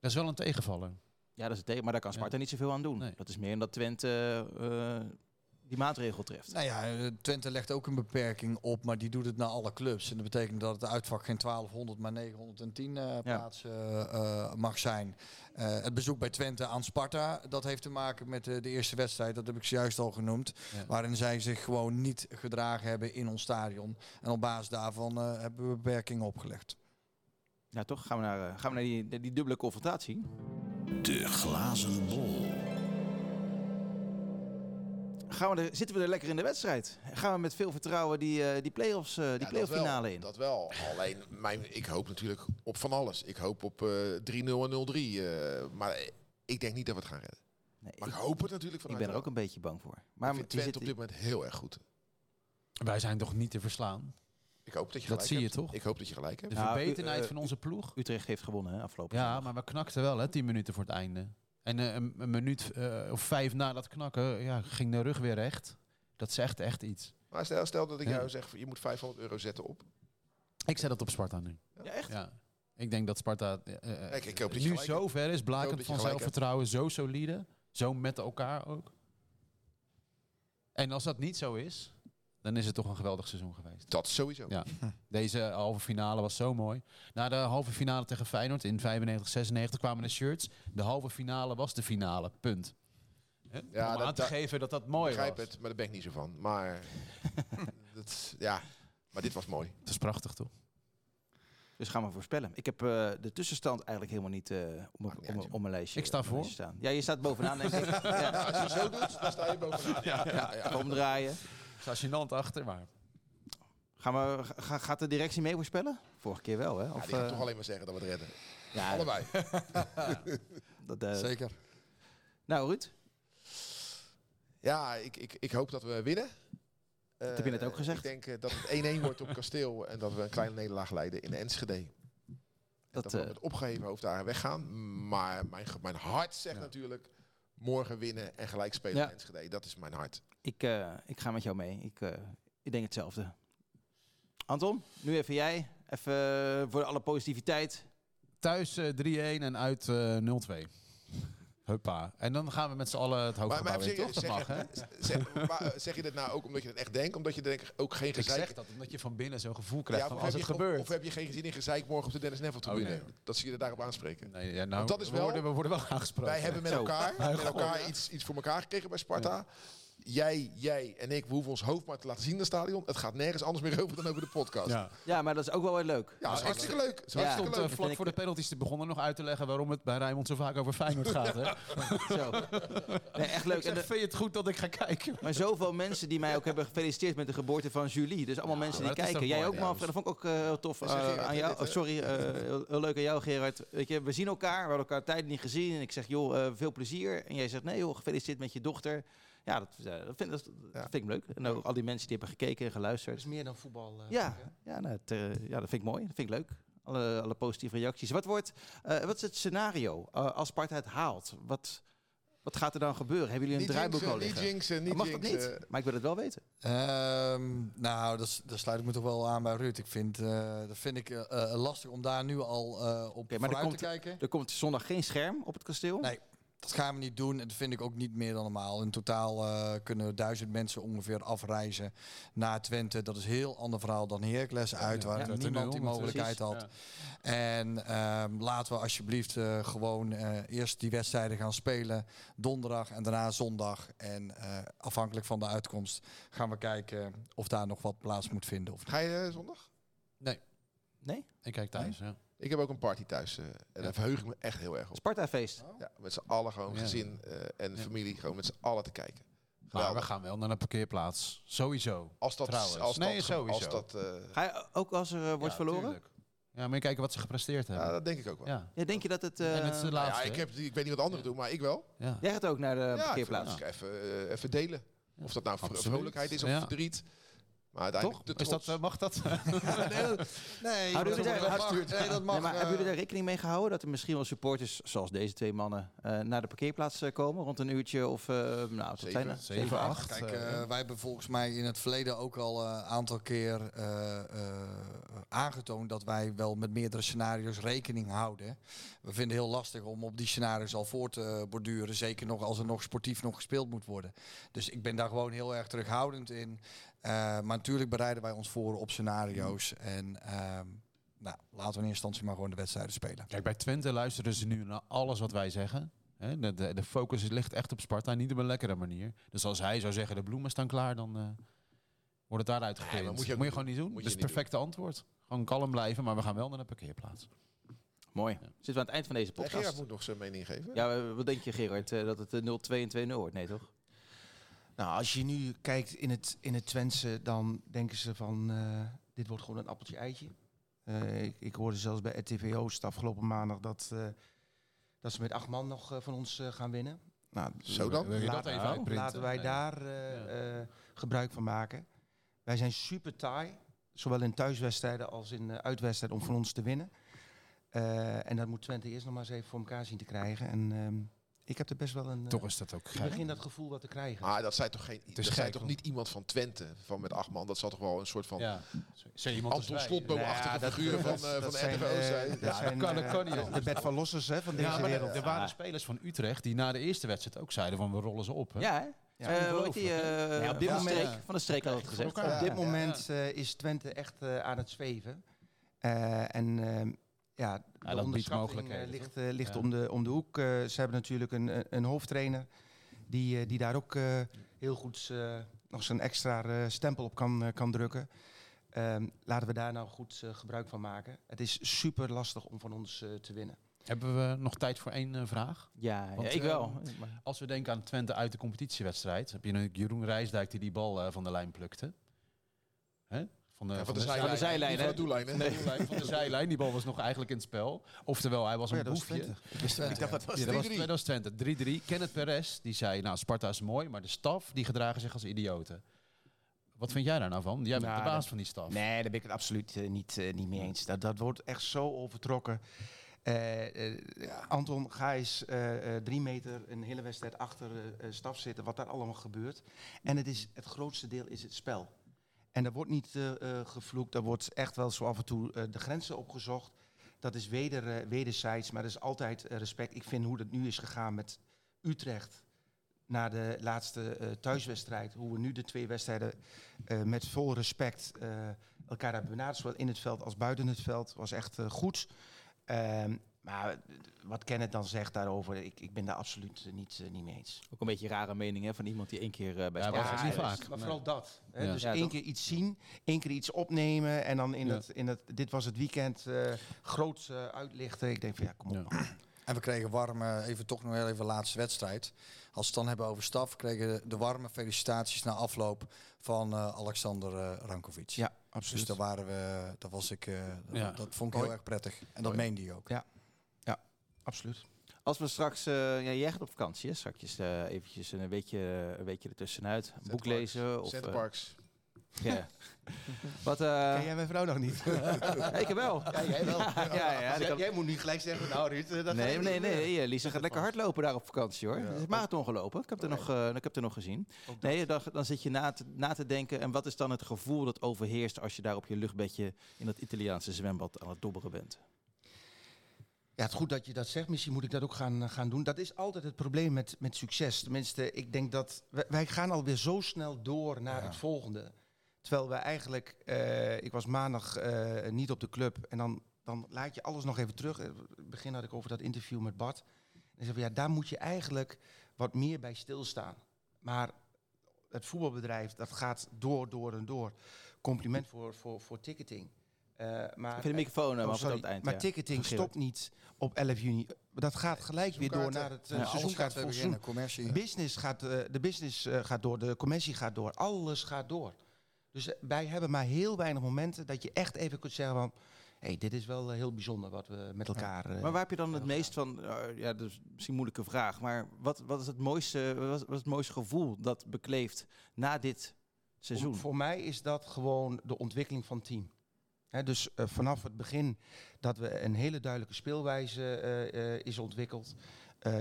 Dat is wel een tegenvaller. ja, dat is het tegen, maar daar kan Sparta niet zoveel aan doen. Nee. Dat is meer omdat Twente eh, die maatregel treft. Nou ja, Twente legt ook een beperking op, maar die doet het naar alle clubs. En dat betekent dat het uitvak geen 1200, maar 910 eh, plaatsen eh, mag zijn. Eh, het bezoek bij Twente aan Sparta, dat heeft te maken met eh, de eerste wedstrijd, dat heb ik zojuist al genoemd. Ja. Waarin zij zich gewoon niet gedragen hebben in ons stadion. En op basis daarvan eh, hebben we beperkingen opgelegd. Ja, toch? Gaan we naar, eh, gaan we naar die, die dubbele confrontatie. De glazen bol. Gaan we er, zitten we er lekker in de wedstrijd? Gaan we met veel vertrouwen die, eh die play-offs, eh, die Ja, dat play-off wel, finale in? Dat wel. Alleen, mijn, ik hoop natuurlijk op van alles. Ik hoop op eh 3-0 en 0-3. eh, maar eh, ik denk niet dat we het gaan redden. Nee, Maar ik, ik hoop het natuurlijk ik vanuit ben er wel. ook een beetje bang voor. Maar ik Twente op zit, dit moment heel erg goed. Wij zijn toch niet te verslaan? Ik hoop dat je Dat gelijk zie je hebt. toch? Ik hoop dat je gelijk hebt. De Nou, verbetenheid eh, van onze ploeg. Utrecht heeft gewonnen hè, afgelopen Ja, zondag. maar we knakten wel, hè, tien minuten voor het einde. En eh, een, een minuut eh, of vijf na dat knakken ja, ging de rug weer recht. Dat zegt echt iets. Maar stel, stel dat ik Ja. jou zeg, je moet 500 euro zetten op. Ik zet het op Sparta nu. Ja, echt? Ja. Ik denk dat Sparta Kijk, ik hoop dat nu zo ver is, blakend dat van hebt. zelfvertrouwen, zo solide. Zo met elkaar ook. En als dat niet zo is, dan is het toch een geweldig seizoen geweest. Dat sowieso. Ja. Deze halve finale was zo mooi. Na de halve finale tegen Feyenoord in 95, 96 kwamen de shirts. De halve finale was de finale. Punt. Ja, Om dat- aan te dat- geven dat dat Ik mooi begrijp was. het, maar daar ben ik niet zo van. Maar, dat, ja, maar dit was mooi. Het is prachtig toch? Dus gaan we voorspellen. Ik heb eh, de tussenstand eigenlijk helemaal niet eh om, om, mijn- op mijn lijstje. Ik sta voor. Staan. Ja, je staat bovenaan denk ik. ja. Als je het zo doet, dan sta je bovenaan. Ja, ja, ja. Omdraaien. Gênant achter, maar... Gaan we, ga- gaat de directie mee voorspellen? Vorige keer wel, hè? Ja, Of, die gaat eh, toch alleen maar zeggen dat we het redden. ja, Allebei. dat, eh, Zeker. nou, Ruud, Ja, ik, ik, ik hoop dat we winnen. Dat heb je net ook gezegd. Ik denk eh, dat het 1-1 wordt op kasteel en dat we een kleine nederlaag leiden in Enschede. Dat, dat, we eh, met opgeheven hoofd daar weggaan. Maar mijn, mijn hart zegt Ja. natuurlijk morgen winnen en gelijk spelen Ja. in Enschede. Dat is mijn hart. Ik, eh, ik ga met jou mee. Ik, eh, ik denk hetzelfde. Anton, nu even jij. Even eh, voor alle positiviteit. Thuis eh, 3-1 en uit eh 0-2. Huppa. En dan gaan we met z'n allen het hoofdgebouw in, even toch? Dat zeg, mag, hè? je- zeg, maar, zeg je dit nou ook omdat je het echt denkt? Omdat je denk ik ook geen Ik gezeik... zeg dat omdat je van binnen zo'n gevoel krijgt Ja, van als het je, gebeurt. Of, of heb je geen zin in gezeik morgen op de Dennis Neville Oh, tribune? nee. Dat zie je er daarop aanspreken. Nee, ja, nou, dat is we, wel- worden, we worden wel aangesproken. Wij hebben met elkaar, met elkaar iets, iets voor elkaar gekregen bij Sparta. Jij, jij en ik, we hoeven ons hoofd maar te laten zien in het stadion. Het gaat nergens anders meer over dan over de podcast. Ja, Ja. Ja, maar dat is ook wel weer leuk. dat is hartstikke leuk. Ja. Stond eh, vlak voor ik- de penalties te begonnen nog uit te leggen waarom het bij Rijnmond zo vaak over Feyenoord gaat. Hè? Zo. Nee, echt leuk. Ik En de- vind je het goed dat ik ga kijken? maar zoveel mensen die mij ook hebben gefeliciteerd met de geboorte van Julie. Dus allemaal mensen die kijken. Jij mooi, ook, Manfred. Dat vond ik ook eh, heel tof eh, Gerard, aan jou. Oh, sorry, eh, heel, heel leuk aan jou, Gerard. Weet je, we zien elkaar. We hadden elkaar tijd niet gezien. En ik zeg, joh, eh, veel plezier. En jij zegt, nee joh, gefeliciteerd met je dochter. Ja, dat, eh, dat, vind, dat, vind ik leuk. En ook al die mensen die hebben gekeken en Dat geluisterd. is meer dan voetbal. eh, Ja, ja, nou, het, eh, ja, dat vind ik mooi. Dat vind ik leuk. Alle, alle positieve reacties. Wat, wordt, wat is het scenario als Sparta het haalt? Wat, wat gaat er dan gebeuren? Hebben jullie een draaiboek al jinxen, niet liggen? jinxen, niet Mag dat niet? Maar ik wil het wel weten. Ehm, nou, dat, sluit ik me toch wel aan bij Ruud. Ik vind, eh, dat vind ik lastig om daar nu al eh, op Oké, maar er komt- te kijken. Er komt zondag geen scherm op het kasteel. Nee. Dat gaan we niet doen en dat vind ik ook niet meer dan normaal. In totaal eh, kunnen duizend mensen ongeveer afreizen naar Twente. Dat is een heel ander verhaal dan Heracles uit, waar Ja, niemand die mogelijkheid had. Ja. En ehm, laten we alsjeblieft eh, gewoon eh, eerst die wedstrijden gaan spelen. Donderdag en daarna zondag. En eh, afhankelijk van de uitkomst gaan we kijken of daar nog wat plaats moet vinden. Of niet. Ga je zondag? Nee? Ik kijk thuis, ja. Ik heb ook een party thuis. eh, en Ja. daar verheug ik me echt heel erg op. Sparta-feest. Ja, met z'n allen gewoon Ja. gezin eh, en Ja. familie gewoon met z'n allen te kijken. Maar we gaan wel naar een parkeerplaats. Sowieso. Als dat, Trouwens. als Nee, dat, sowieso. Als dat, eh, Ga je ook als er wordt Ja, verloren? tuurlijk. Ja, moet je kijken wat ze gepresteerd hebben. ja, dat denk ik ook wel. Ja. Ja, denk je dat het... en het is de eh, Nou laatste. ja, ik, heb, ik weet niet wat anderen doen, maar ik wel. ja. Jij gaat ook naar de parkeerplaats. even, even delen. Of dat nou Absoluut. vrolijkheid is of Ja. verdriet. Maar uiteindelijk Toch? de Is dat, eh, mag dat? Nee, dat mag. houden- Nee, dat mag. Nee, maar eh, hebben jullie daar rekening mee gehouden dat er misschien wel supporters, zoals deze twee mannen, eh, naar de parkeerplaats eh, komen rond een uurtje of eh nou, Zeven, zijn er? zeven, acht. Kijk, wij hebben volgens mij in het verleden ook al een aantal keer eh, eh, aangetoond dat wij wel met meerdere scenario's rekening houden. We vinden het heel lastig om op die scenario's al voor te borduren. Zeker nog als er nog sportief nog gespeeld moet worden. Dus ik ben daar gewoon heel erg terughoudend in. Eh, maar natuurlijk bereiden wij ons voor op scenario's. En ehm, nou, laten we in eerste instantie maar gewoon de wedstrijden spelen. Kijk, bij Twente luisteren ze nu naar alles wat wij zeggen. Hè, De, de, de focus ligt echt op Sparta, niet op een lekkere manier. Dus als hij zou zeggen, de bloemen staan klaar, dan eh, wordt het daaruit Nee, geprint. moet moet, je gewoon niet doen. Dat is het perfecte antwoord. Gewoon kalm blijven, maar we gaan wel naar de parkeerplaats. Mooi. Zitten we aan het eind van deze podcast? Gerard moet nog zijn mening geven. Ja, eh, wat denk je Gerard? Eh, dat het eh, 0-2 en 2-0 wordt? Nee toch? Nou, als je nu kijkt in het, in het Twentse, dan denken ze van eh, dit wordt gewoon een appeltje eitje. Eh, ik, ik hoorde zelfs bij RTV Oost afgelopen maandag dat, eh, dat ze met acht man nog van ons gaan winnen. Nou, Zo dan? Je dat even? Laten wij daar gebruik van maken. Wij zijn super taai, zowel in thuiswedstrijden als in uitwedstrijden, om van ons te winnen. En dat moet Twente eerst nog maar eens even voor elkaar zien te krijgen. En ehm, ik heb er best wel een... eh, Toch is dat ook ik gek. begin dat gevoel wat te krijgen. Maar dat zei toch, geen, is dat toch niet iemand van Twente, van met acht man. Dat zal toch wel een soort van Ja. Zo iemand als Anton. Slotboom-achtige Nou ja, van, eh, dat van zijn, eh, zijn. dat Ja, zijn, kan- dat eh, kan niet de- Bert van Lossers hè, van deze Ja, maar er, wereld. er waren spelers van Utrecht die na de eerste wedstrijd ook zeiden van we rollen ze op. Hè? Ja, hè? Ja, Eh, hoe heet die? eh, Ja, op dit van, de moment- streek, van de streek had het gezegd. Op dit Ja. moment eh, is Twente echt eh, aan het zweven. Eh, en ehm, ja, biedt onderschatting mogelijkheden, ligt, eh, ligt Ja. om, de, om de hoek. Eh, ze hebben natuurlijk een, een- een hoofdtrainer die, eh, die daar ook eh, heel goed eh, nog zijn extra eh, stempel op kan, kan drukken. Ehm, laten we daar nou goed eh, gebruik van maken. Het is super lastig om van ons eh, te winnen. Hebben we nog tijd voor één vraag? Ja, Want, ja, ik wel. Als we denken aan Twente uit de competitiewedstrijd, heb je natuurlijk Jeroen Rijsdijk die die bal eh, van de lijn plukte. Hè? Van de, Ja, van van de de zijlijn. van de doellijn, hè? Nee, van de zijlijn. Die bal was nog eigenlijk in het spel. Oftewel, hij was Oh een ja, dat was boefje. Ik dacht dat was Ja, dat, was, 3-3. dat was Twente. 3-3. Kenneth Perez, die zei, nou, Sparta is mooi, maar de staf, die gedragen zich als idioten. Wat vind jij daar nou van? Jij bent Nou, de baas dat- van die staf. Nee, daar ben ik het absoluut eh, niet, eh, niet mee eens. Dat, dat wordt echt zo overtrokken. Eh, eh, Anton, ga eens eh, eh, drie meter een hele wedstrijd achter staf zitten, wat daar allemaal gebeurt. En het, is, het grootste deel is het spel. En er wordt niet eh, eh, gevloekt, er wordt echt wel zo af en toe eh, de grenzen opgezocht. Dat is weder, wederzijds, maar er is altijd respect. Ik vind hoe het nu is gegaan met Utrecht na de laatste thuiswedstrijd. Hoe we nu de twee wedstrijden met vol respect elkaar hebben benaderd. Zowel in het veld als buiten het veld. Was echt goed. Ehm, maar eh, wat Kenneth dan zegt daarover, ik, ik ben daar absoluut eh, niet, eh, niet mee eens. Ook een beetje een rare mening hè, van iemand die één keer eh, bij Ja, is niet vaak. Maar vooral dat. Hè? Ja. Dus Ja, één toch? keer iets zien, één keer iets opnemen. En dan in, Ja. het, in het, dit was het weekend, eh groot eh, uitlichten. Ik denk van ja, kom op. Ja. En we kregen warme, even toch nog heel even laatste wedstrijd. Als we het dan hebben over staf, kregen de warme felicitaties na afloop van eh, Alexander Rankovic. Ja, Dus absoluut. daar waren we, daar was ik, eh, Ja. dat vond ik heel erg prettig. En dat meende hij ook. Absoluut. Als we straks, eh, ja, jij gaat op vakantie, hè? straks eh, eventjes een weekje, een weekje ertussenuit, een boek lezen. Of, eh, Centerparks. ja. Wat, eh, Ken jij mijn vrouw nog niet? ik wel. ja, jij wel. ja, ja, die kan- Jij moet niet gelijk zeggen, nou Ruud, dat Nee, nee, niet nee. Lisa gaat lekker hardlopen daar op vakantie hoor. Het is marathon gelopen. Ik heb er nog, eh, ik heb er nog gezien. Nee, dan, dan zit je na te, na te denken. En wat is dan het gevoel dat overheerst als je daar op je luchtbedje in dat Italiaanse zwembad aan het dobberen bent? Ja, het is goed dat je dat zegt. Misschien moet ik dat ook gaan, eh, gaan doen. Dat is altijd het probleem met, met succes. Tenminste, ik denk dat wij, wij gaan alweer zo snel door naar het volgende. Terwijl wij eigenlijk, eh, ik was maandag eh, niet op de club en dan, dan laat je alles nog even terug. In het begin had ik over dat interview met Bart. En zei van, ja, daar moet je eigenlijk wat meer bij stilstaan. Maar het voetbalbedrijf, dat gaat door, door en door. Compliment voor, voor, voor ticketing. Eh, maar, Even de microfoon, eh, Oh, maar sorry. op het eind. maar ja. ticketing stopt niet op 11 juni. Dat gaat gelijk weer door naar het uh, beginnen. Commercie. Business gaat, eh, de business eh, gaat door, de commissie gaat door, alles gaat door. Dus wij hebben maar heel weinig momenten dat je echt even kunt zeggen van... hey, dit is wel heel bijzonder wat we met elkaar... eh, Maar waar heb je dan het meest van, eh, ja, dat is misschien een moeilijke vraag, maar wat, wat is het mooiste, wat is, wat is het mooiste gevoel dat bekleeft na dit seizoen? Om- Voor mij is dat gewoon de ontwikkeling van het team. Dus eh, vanaf het begin dat we een hele duidelijke speelwijze eh, eh, is ontwikkeld.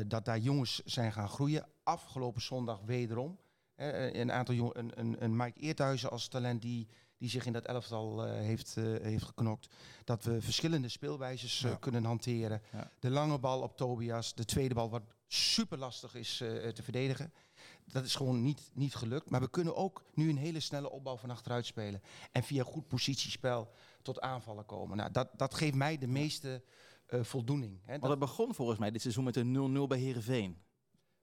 dat daar jongens zijn gaan groeien. Afgelopen zondag wederom. Hè, eh, een aantal jongen, een, een, een Mike Eerthuizen als talent die, die zich in dat elftal heeft, heeft geknokt. Dat we verschillende speelwijzes Ja. kunnen hanteren. Ja. De lange bal op Tobias. De tweede bal wat super lastig is te verdedigen. Dat is gewoon niet, niet gelukt. Maar we kunnen ook nu een hele snelle opbouw van achteruit spelen. En via goed positiespel tot aanvallen komen. Nou, dat, dat geeft mij de meeste eh, voldoening. Hè. Want Dat, het begon volgens mij dit seizoen met een 0-0 bij Herenveen.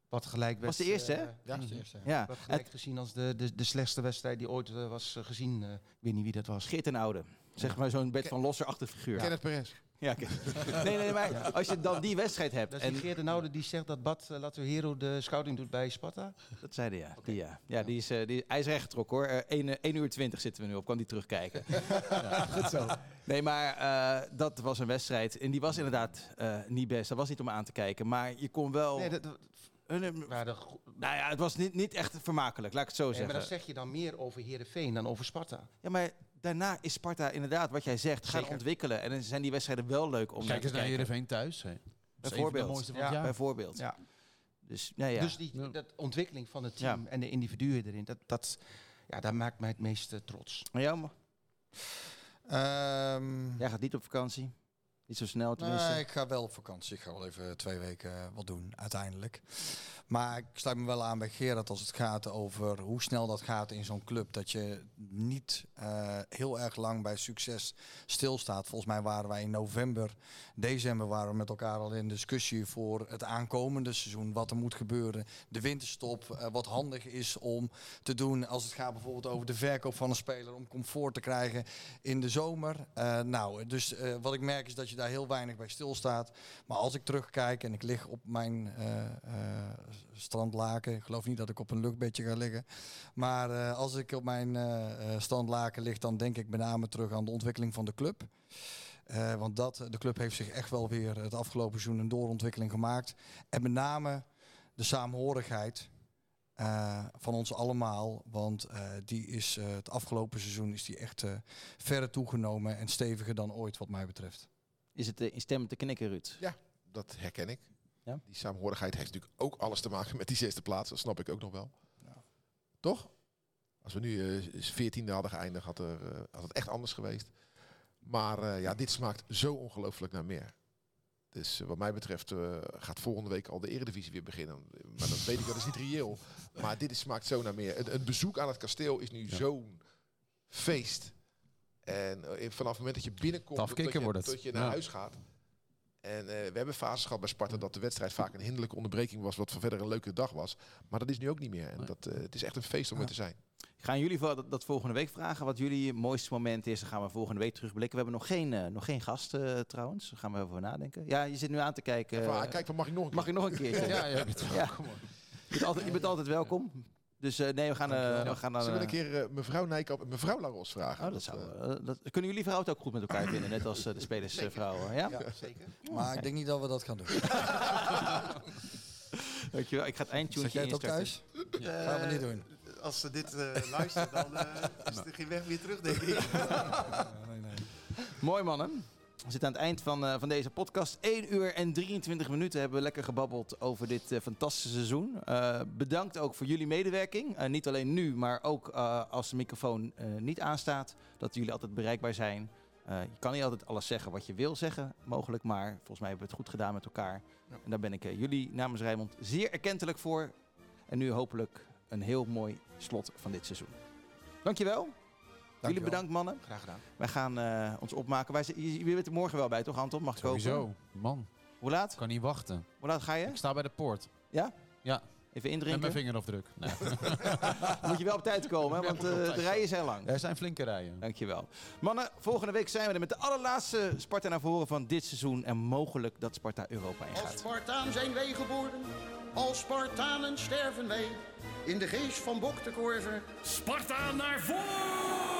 wat gelijk was de eerste, hè? eh, Ja. Dat is de eerste. Ja, werd gelijk gezien als de, de, de slechtste wedstrijd die ooit eh, was eh, gezien. Eh, ik weet niet wie dat was. Geert en Oude. Zeg maar zo'n Bert van Losser-achtige figuur. Kenneth Perez. Ja, oké. nee, nee, maar als je dan die wedstrijd hebt. Dat En, Geert de Oude die zegt dat Bad uh, Hero de scouting doet bij Sparta. dat zei hij, ja. Die, ja. ja, die is, eh, die, hij is rechtgetrokken hoor. Eh, 1, 1 uur 20 zitten we nu op, kan die terugkijken. ja, goed zo. Nee, maar eh, dat was een wedstrijd. En die was inderdaad eh, niet best. Dat was niet om aan te kijken. Maar je kon wel... Nee, dat, maar de nou ja, het was niet, niet echt vermakelijk, laat ik het zo nee, maar zeggen. dan zeg je dan meer over Heerenveen dan over Sparta. Ja, maar daarna is Sparta inderdaad, wat jij zegt, gaan Zeker. ontwikkelen. En dan zijn die wedstrijden wel leuk om Kijk eens naar. Heerenveen thuis. hè. Dat is een van de Bijvoorbeeld. Ja. Bijvoorbeeld. Ja. Dus, ja, ja. Dus die dat ontwikkeling van het team en de individuen erin, dat, dat, ja, dat maakt mij het meest eh, trots. Jou, ma- Ehm, jij gaat niet op vakantie? Niet zo snel tenminste? Nee, ik ga wel op vakantie. Ik ga wel even twee weken eh, wat doen, uiteindelijk. Maar ik sluit me wel aan bij Gerard als het gaat over hoe snel dat gaat in zo'n club. Dat je niet eh, heel erg lang bij succes stilstaat. Volgens mij waren wij in november, december waren we met elkaar al in discussie voor het aankomende seizoen. Wat er moet gebeuren. De winterstop, eh, wat handig is om te doen als het gaat bijvoorbeeld over de verkoop van een speler. Om comfort te krijgen in de zomer. Nou, dus wat ik merk is dat je daar heel weinig bij stilstaat. Maar als ik terugkijk en ik lig op mijn eh, eh, strandlaken. Ik geloof niet dat ik op een luchtbedje ga liggen. Maar eh, als ik op mijn strandlaken lig, dan denk ik met name terug aan de ontwikkeling van de club. Want dat, de club heeft zich echt wel weer het afgelopen seizoen een doorontwikkeling gemaakt. En met name de saamhorigheid van ons allemaal. Want die is het afgelopen seizoen is die echt verder toegenomen en steviger dan ooit wat mij betreft. Is het eh, in stemmen te knikken, Ruud? Dat herken ik. Ja? Die saamhorigheid heeft natuurlijk ook alles te maken met die zesde plaats. Dat snap ik ook nog wel. Toch? Als we nu eh, veertiende hadden geëindigd, had, er, eh, had het echt anders geweest. Maar eh, ja, dit smaakt zo ongelooflijk naar meer. Dus wat mij betreft eh, gaat volgende week al de eredivisie weer beginnen. Maar dat weet ik, dat is niet reëel. Maar dit is, smaakt zo naar meer. Een, een bezoek aan het kasteel is nu zo'n feest. En eh, vanaf het moment dat je binnenkomt, tot, je, wordt het. tot je naar Ja. huis gaat. En eh, we hebben fases gehad bij Sparta dat de wedstrijd vaak een hinderlijke onderbreking was, wat voor verder een leuke dag was. Maar dat is nu ook niet meer. En Nee. dat, eh, het is echt een feest om er te zijn. Ik ga aan jullie voor dat, dat volgende week vragen wat jullie mooiste moment is. Dan gaan we volgende week terugblikken. We hebben nog geen, eh, nog geen gast eh, trouwens. Daar gaan we over nadenken. Ja, je zit nu aan te kijken. Ah, kijk, mag ik nog een keer? mag ik nog een keertje? Ja, ja, het Ja. Je, bent altijd, je bent altijd welkom. Dus eh, nee, we gaan, eh, we gaan dan... Zullen we eh, een keer mevrouw Nijkamp en mevrouw Laros vragen? Oh, dat zou, dat, kunnen jullie vrouwen het ook goed met elkaar vinden, net als de spelersvrouwen? ja? Ja, zeker. Maar ik denk niet dat we dat gaan doen. Dankjewel. Ik ga het eindtune jij het ook thuis? Gaan we niet doen. Als ze dit eh luisteren, dan eh, is er geen weg meer terug, denk ik. nee, nee. Mooi mannen. We zitten aan het eind van, eh, van deze podcast. 1 uur en 23 minuten hebben we lekker gebabbeld over dit eh, fantastische seizoen. Eh, bedankt ook voor jullie medewerking. Niet alleen nu, maar ook als de microfoon niet aanstaat. Dat jullie altijd bereikbaar zijn. Je kan niet altijd alles zeggen wat je wil zeggen, mogelijk. Maar volgens mij hebben we het goed gedaan met elkaar. En daar ben ik jullie namens Rijmond zeer erkentelijk voor. En nu hopelijk een heel mooi slot van dit seizoen. Dankjewel. Jullie bedankt mannen. Graag gedaan. Wij gaan eh, ons opmaken. Wij, zijn- je, je bent er morgen wel bij, toch Anton? Mag ik hopen? Sowieso. Man, Hoe laat? kan niet wachten. Hoe laat ga je? Ik sta bij de poort. Ja? Ja. Even Met indrinken. mijn vingerafdruk. Nee. Moet je wel op tijd komen, hè, want eh, de rijen zijn lang. Er zijn flinke rijen. Dankjewel. Mannen, volgende week zijn we er met de allerlaatste Sparta naar voren van dit seizoen. En mogelijk dat Sparta Europa Als ingaat. Spartaan zijn wij geboren, als Spartanen sterven wij. In de geest van Bok de Korver Sparta naar voren!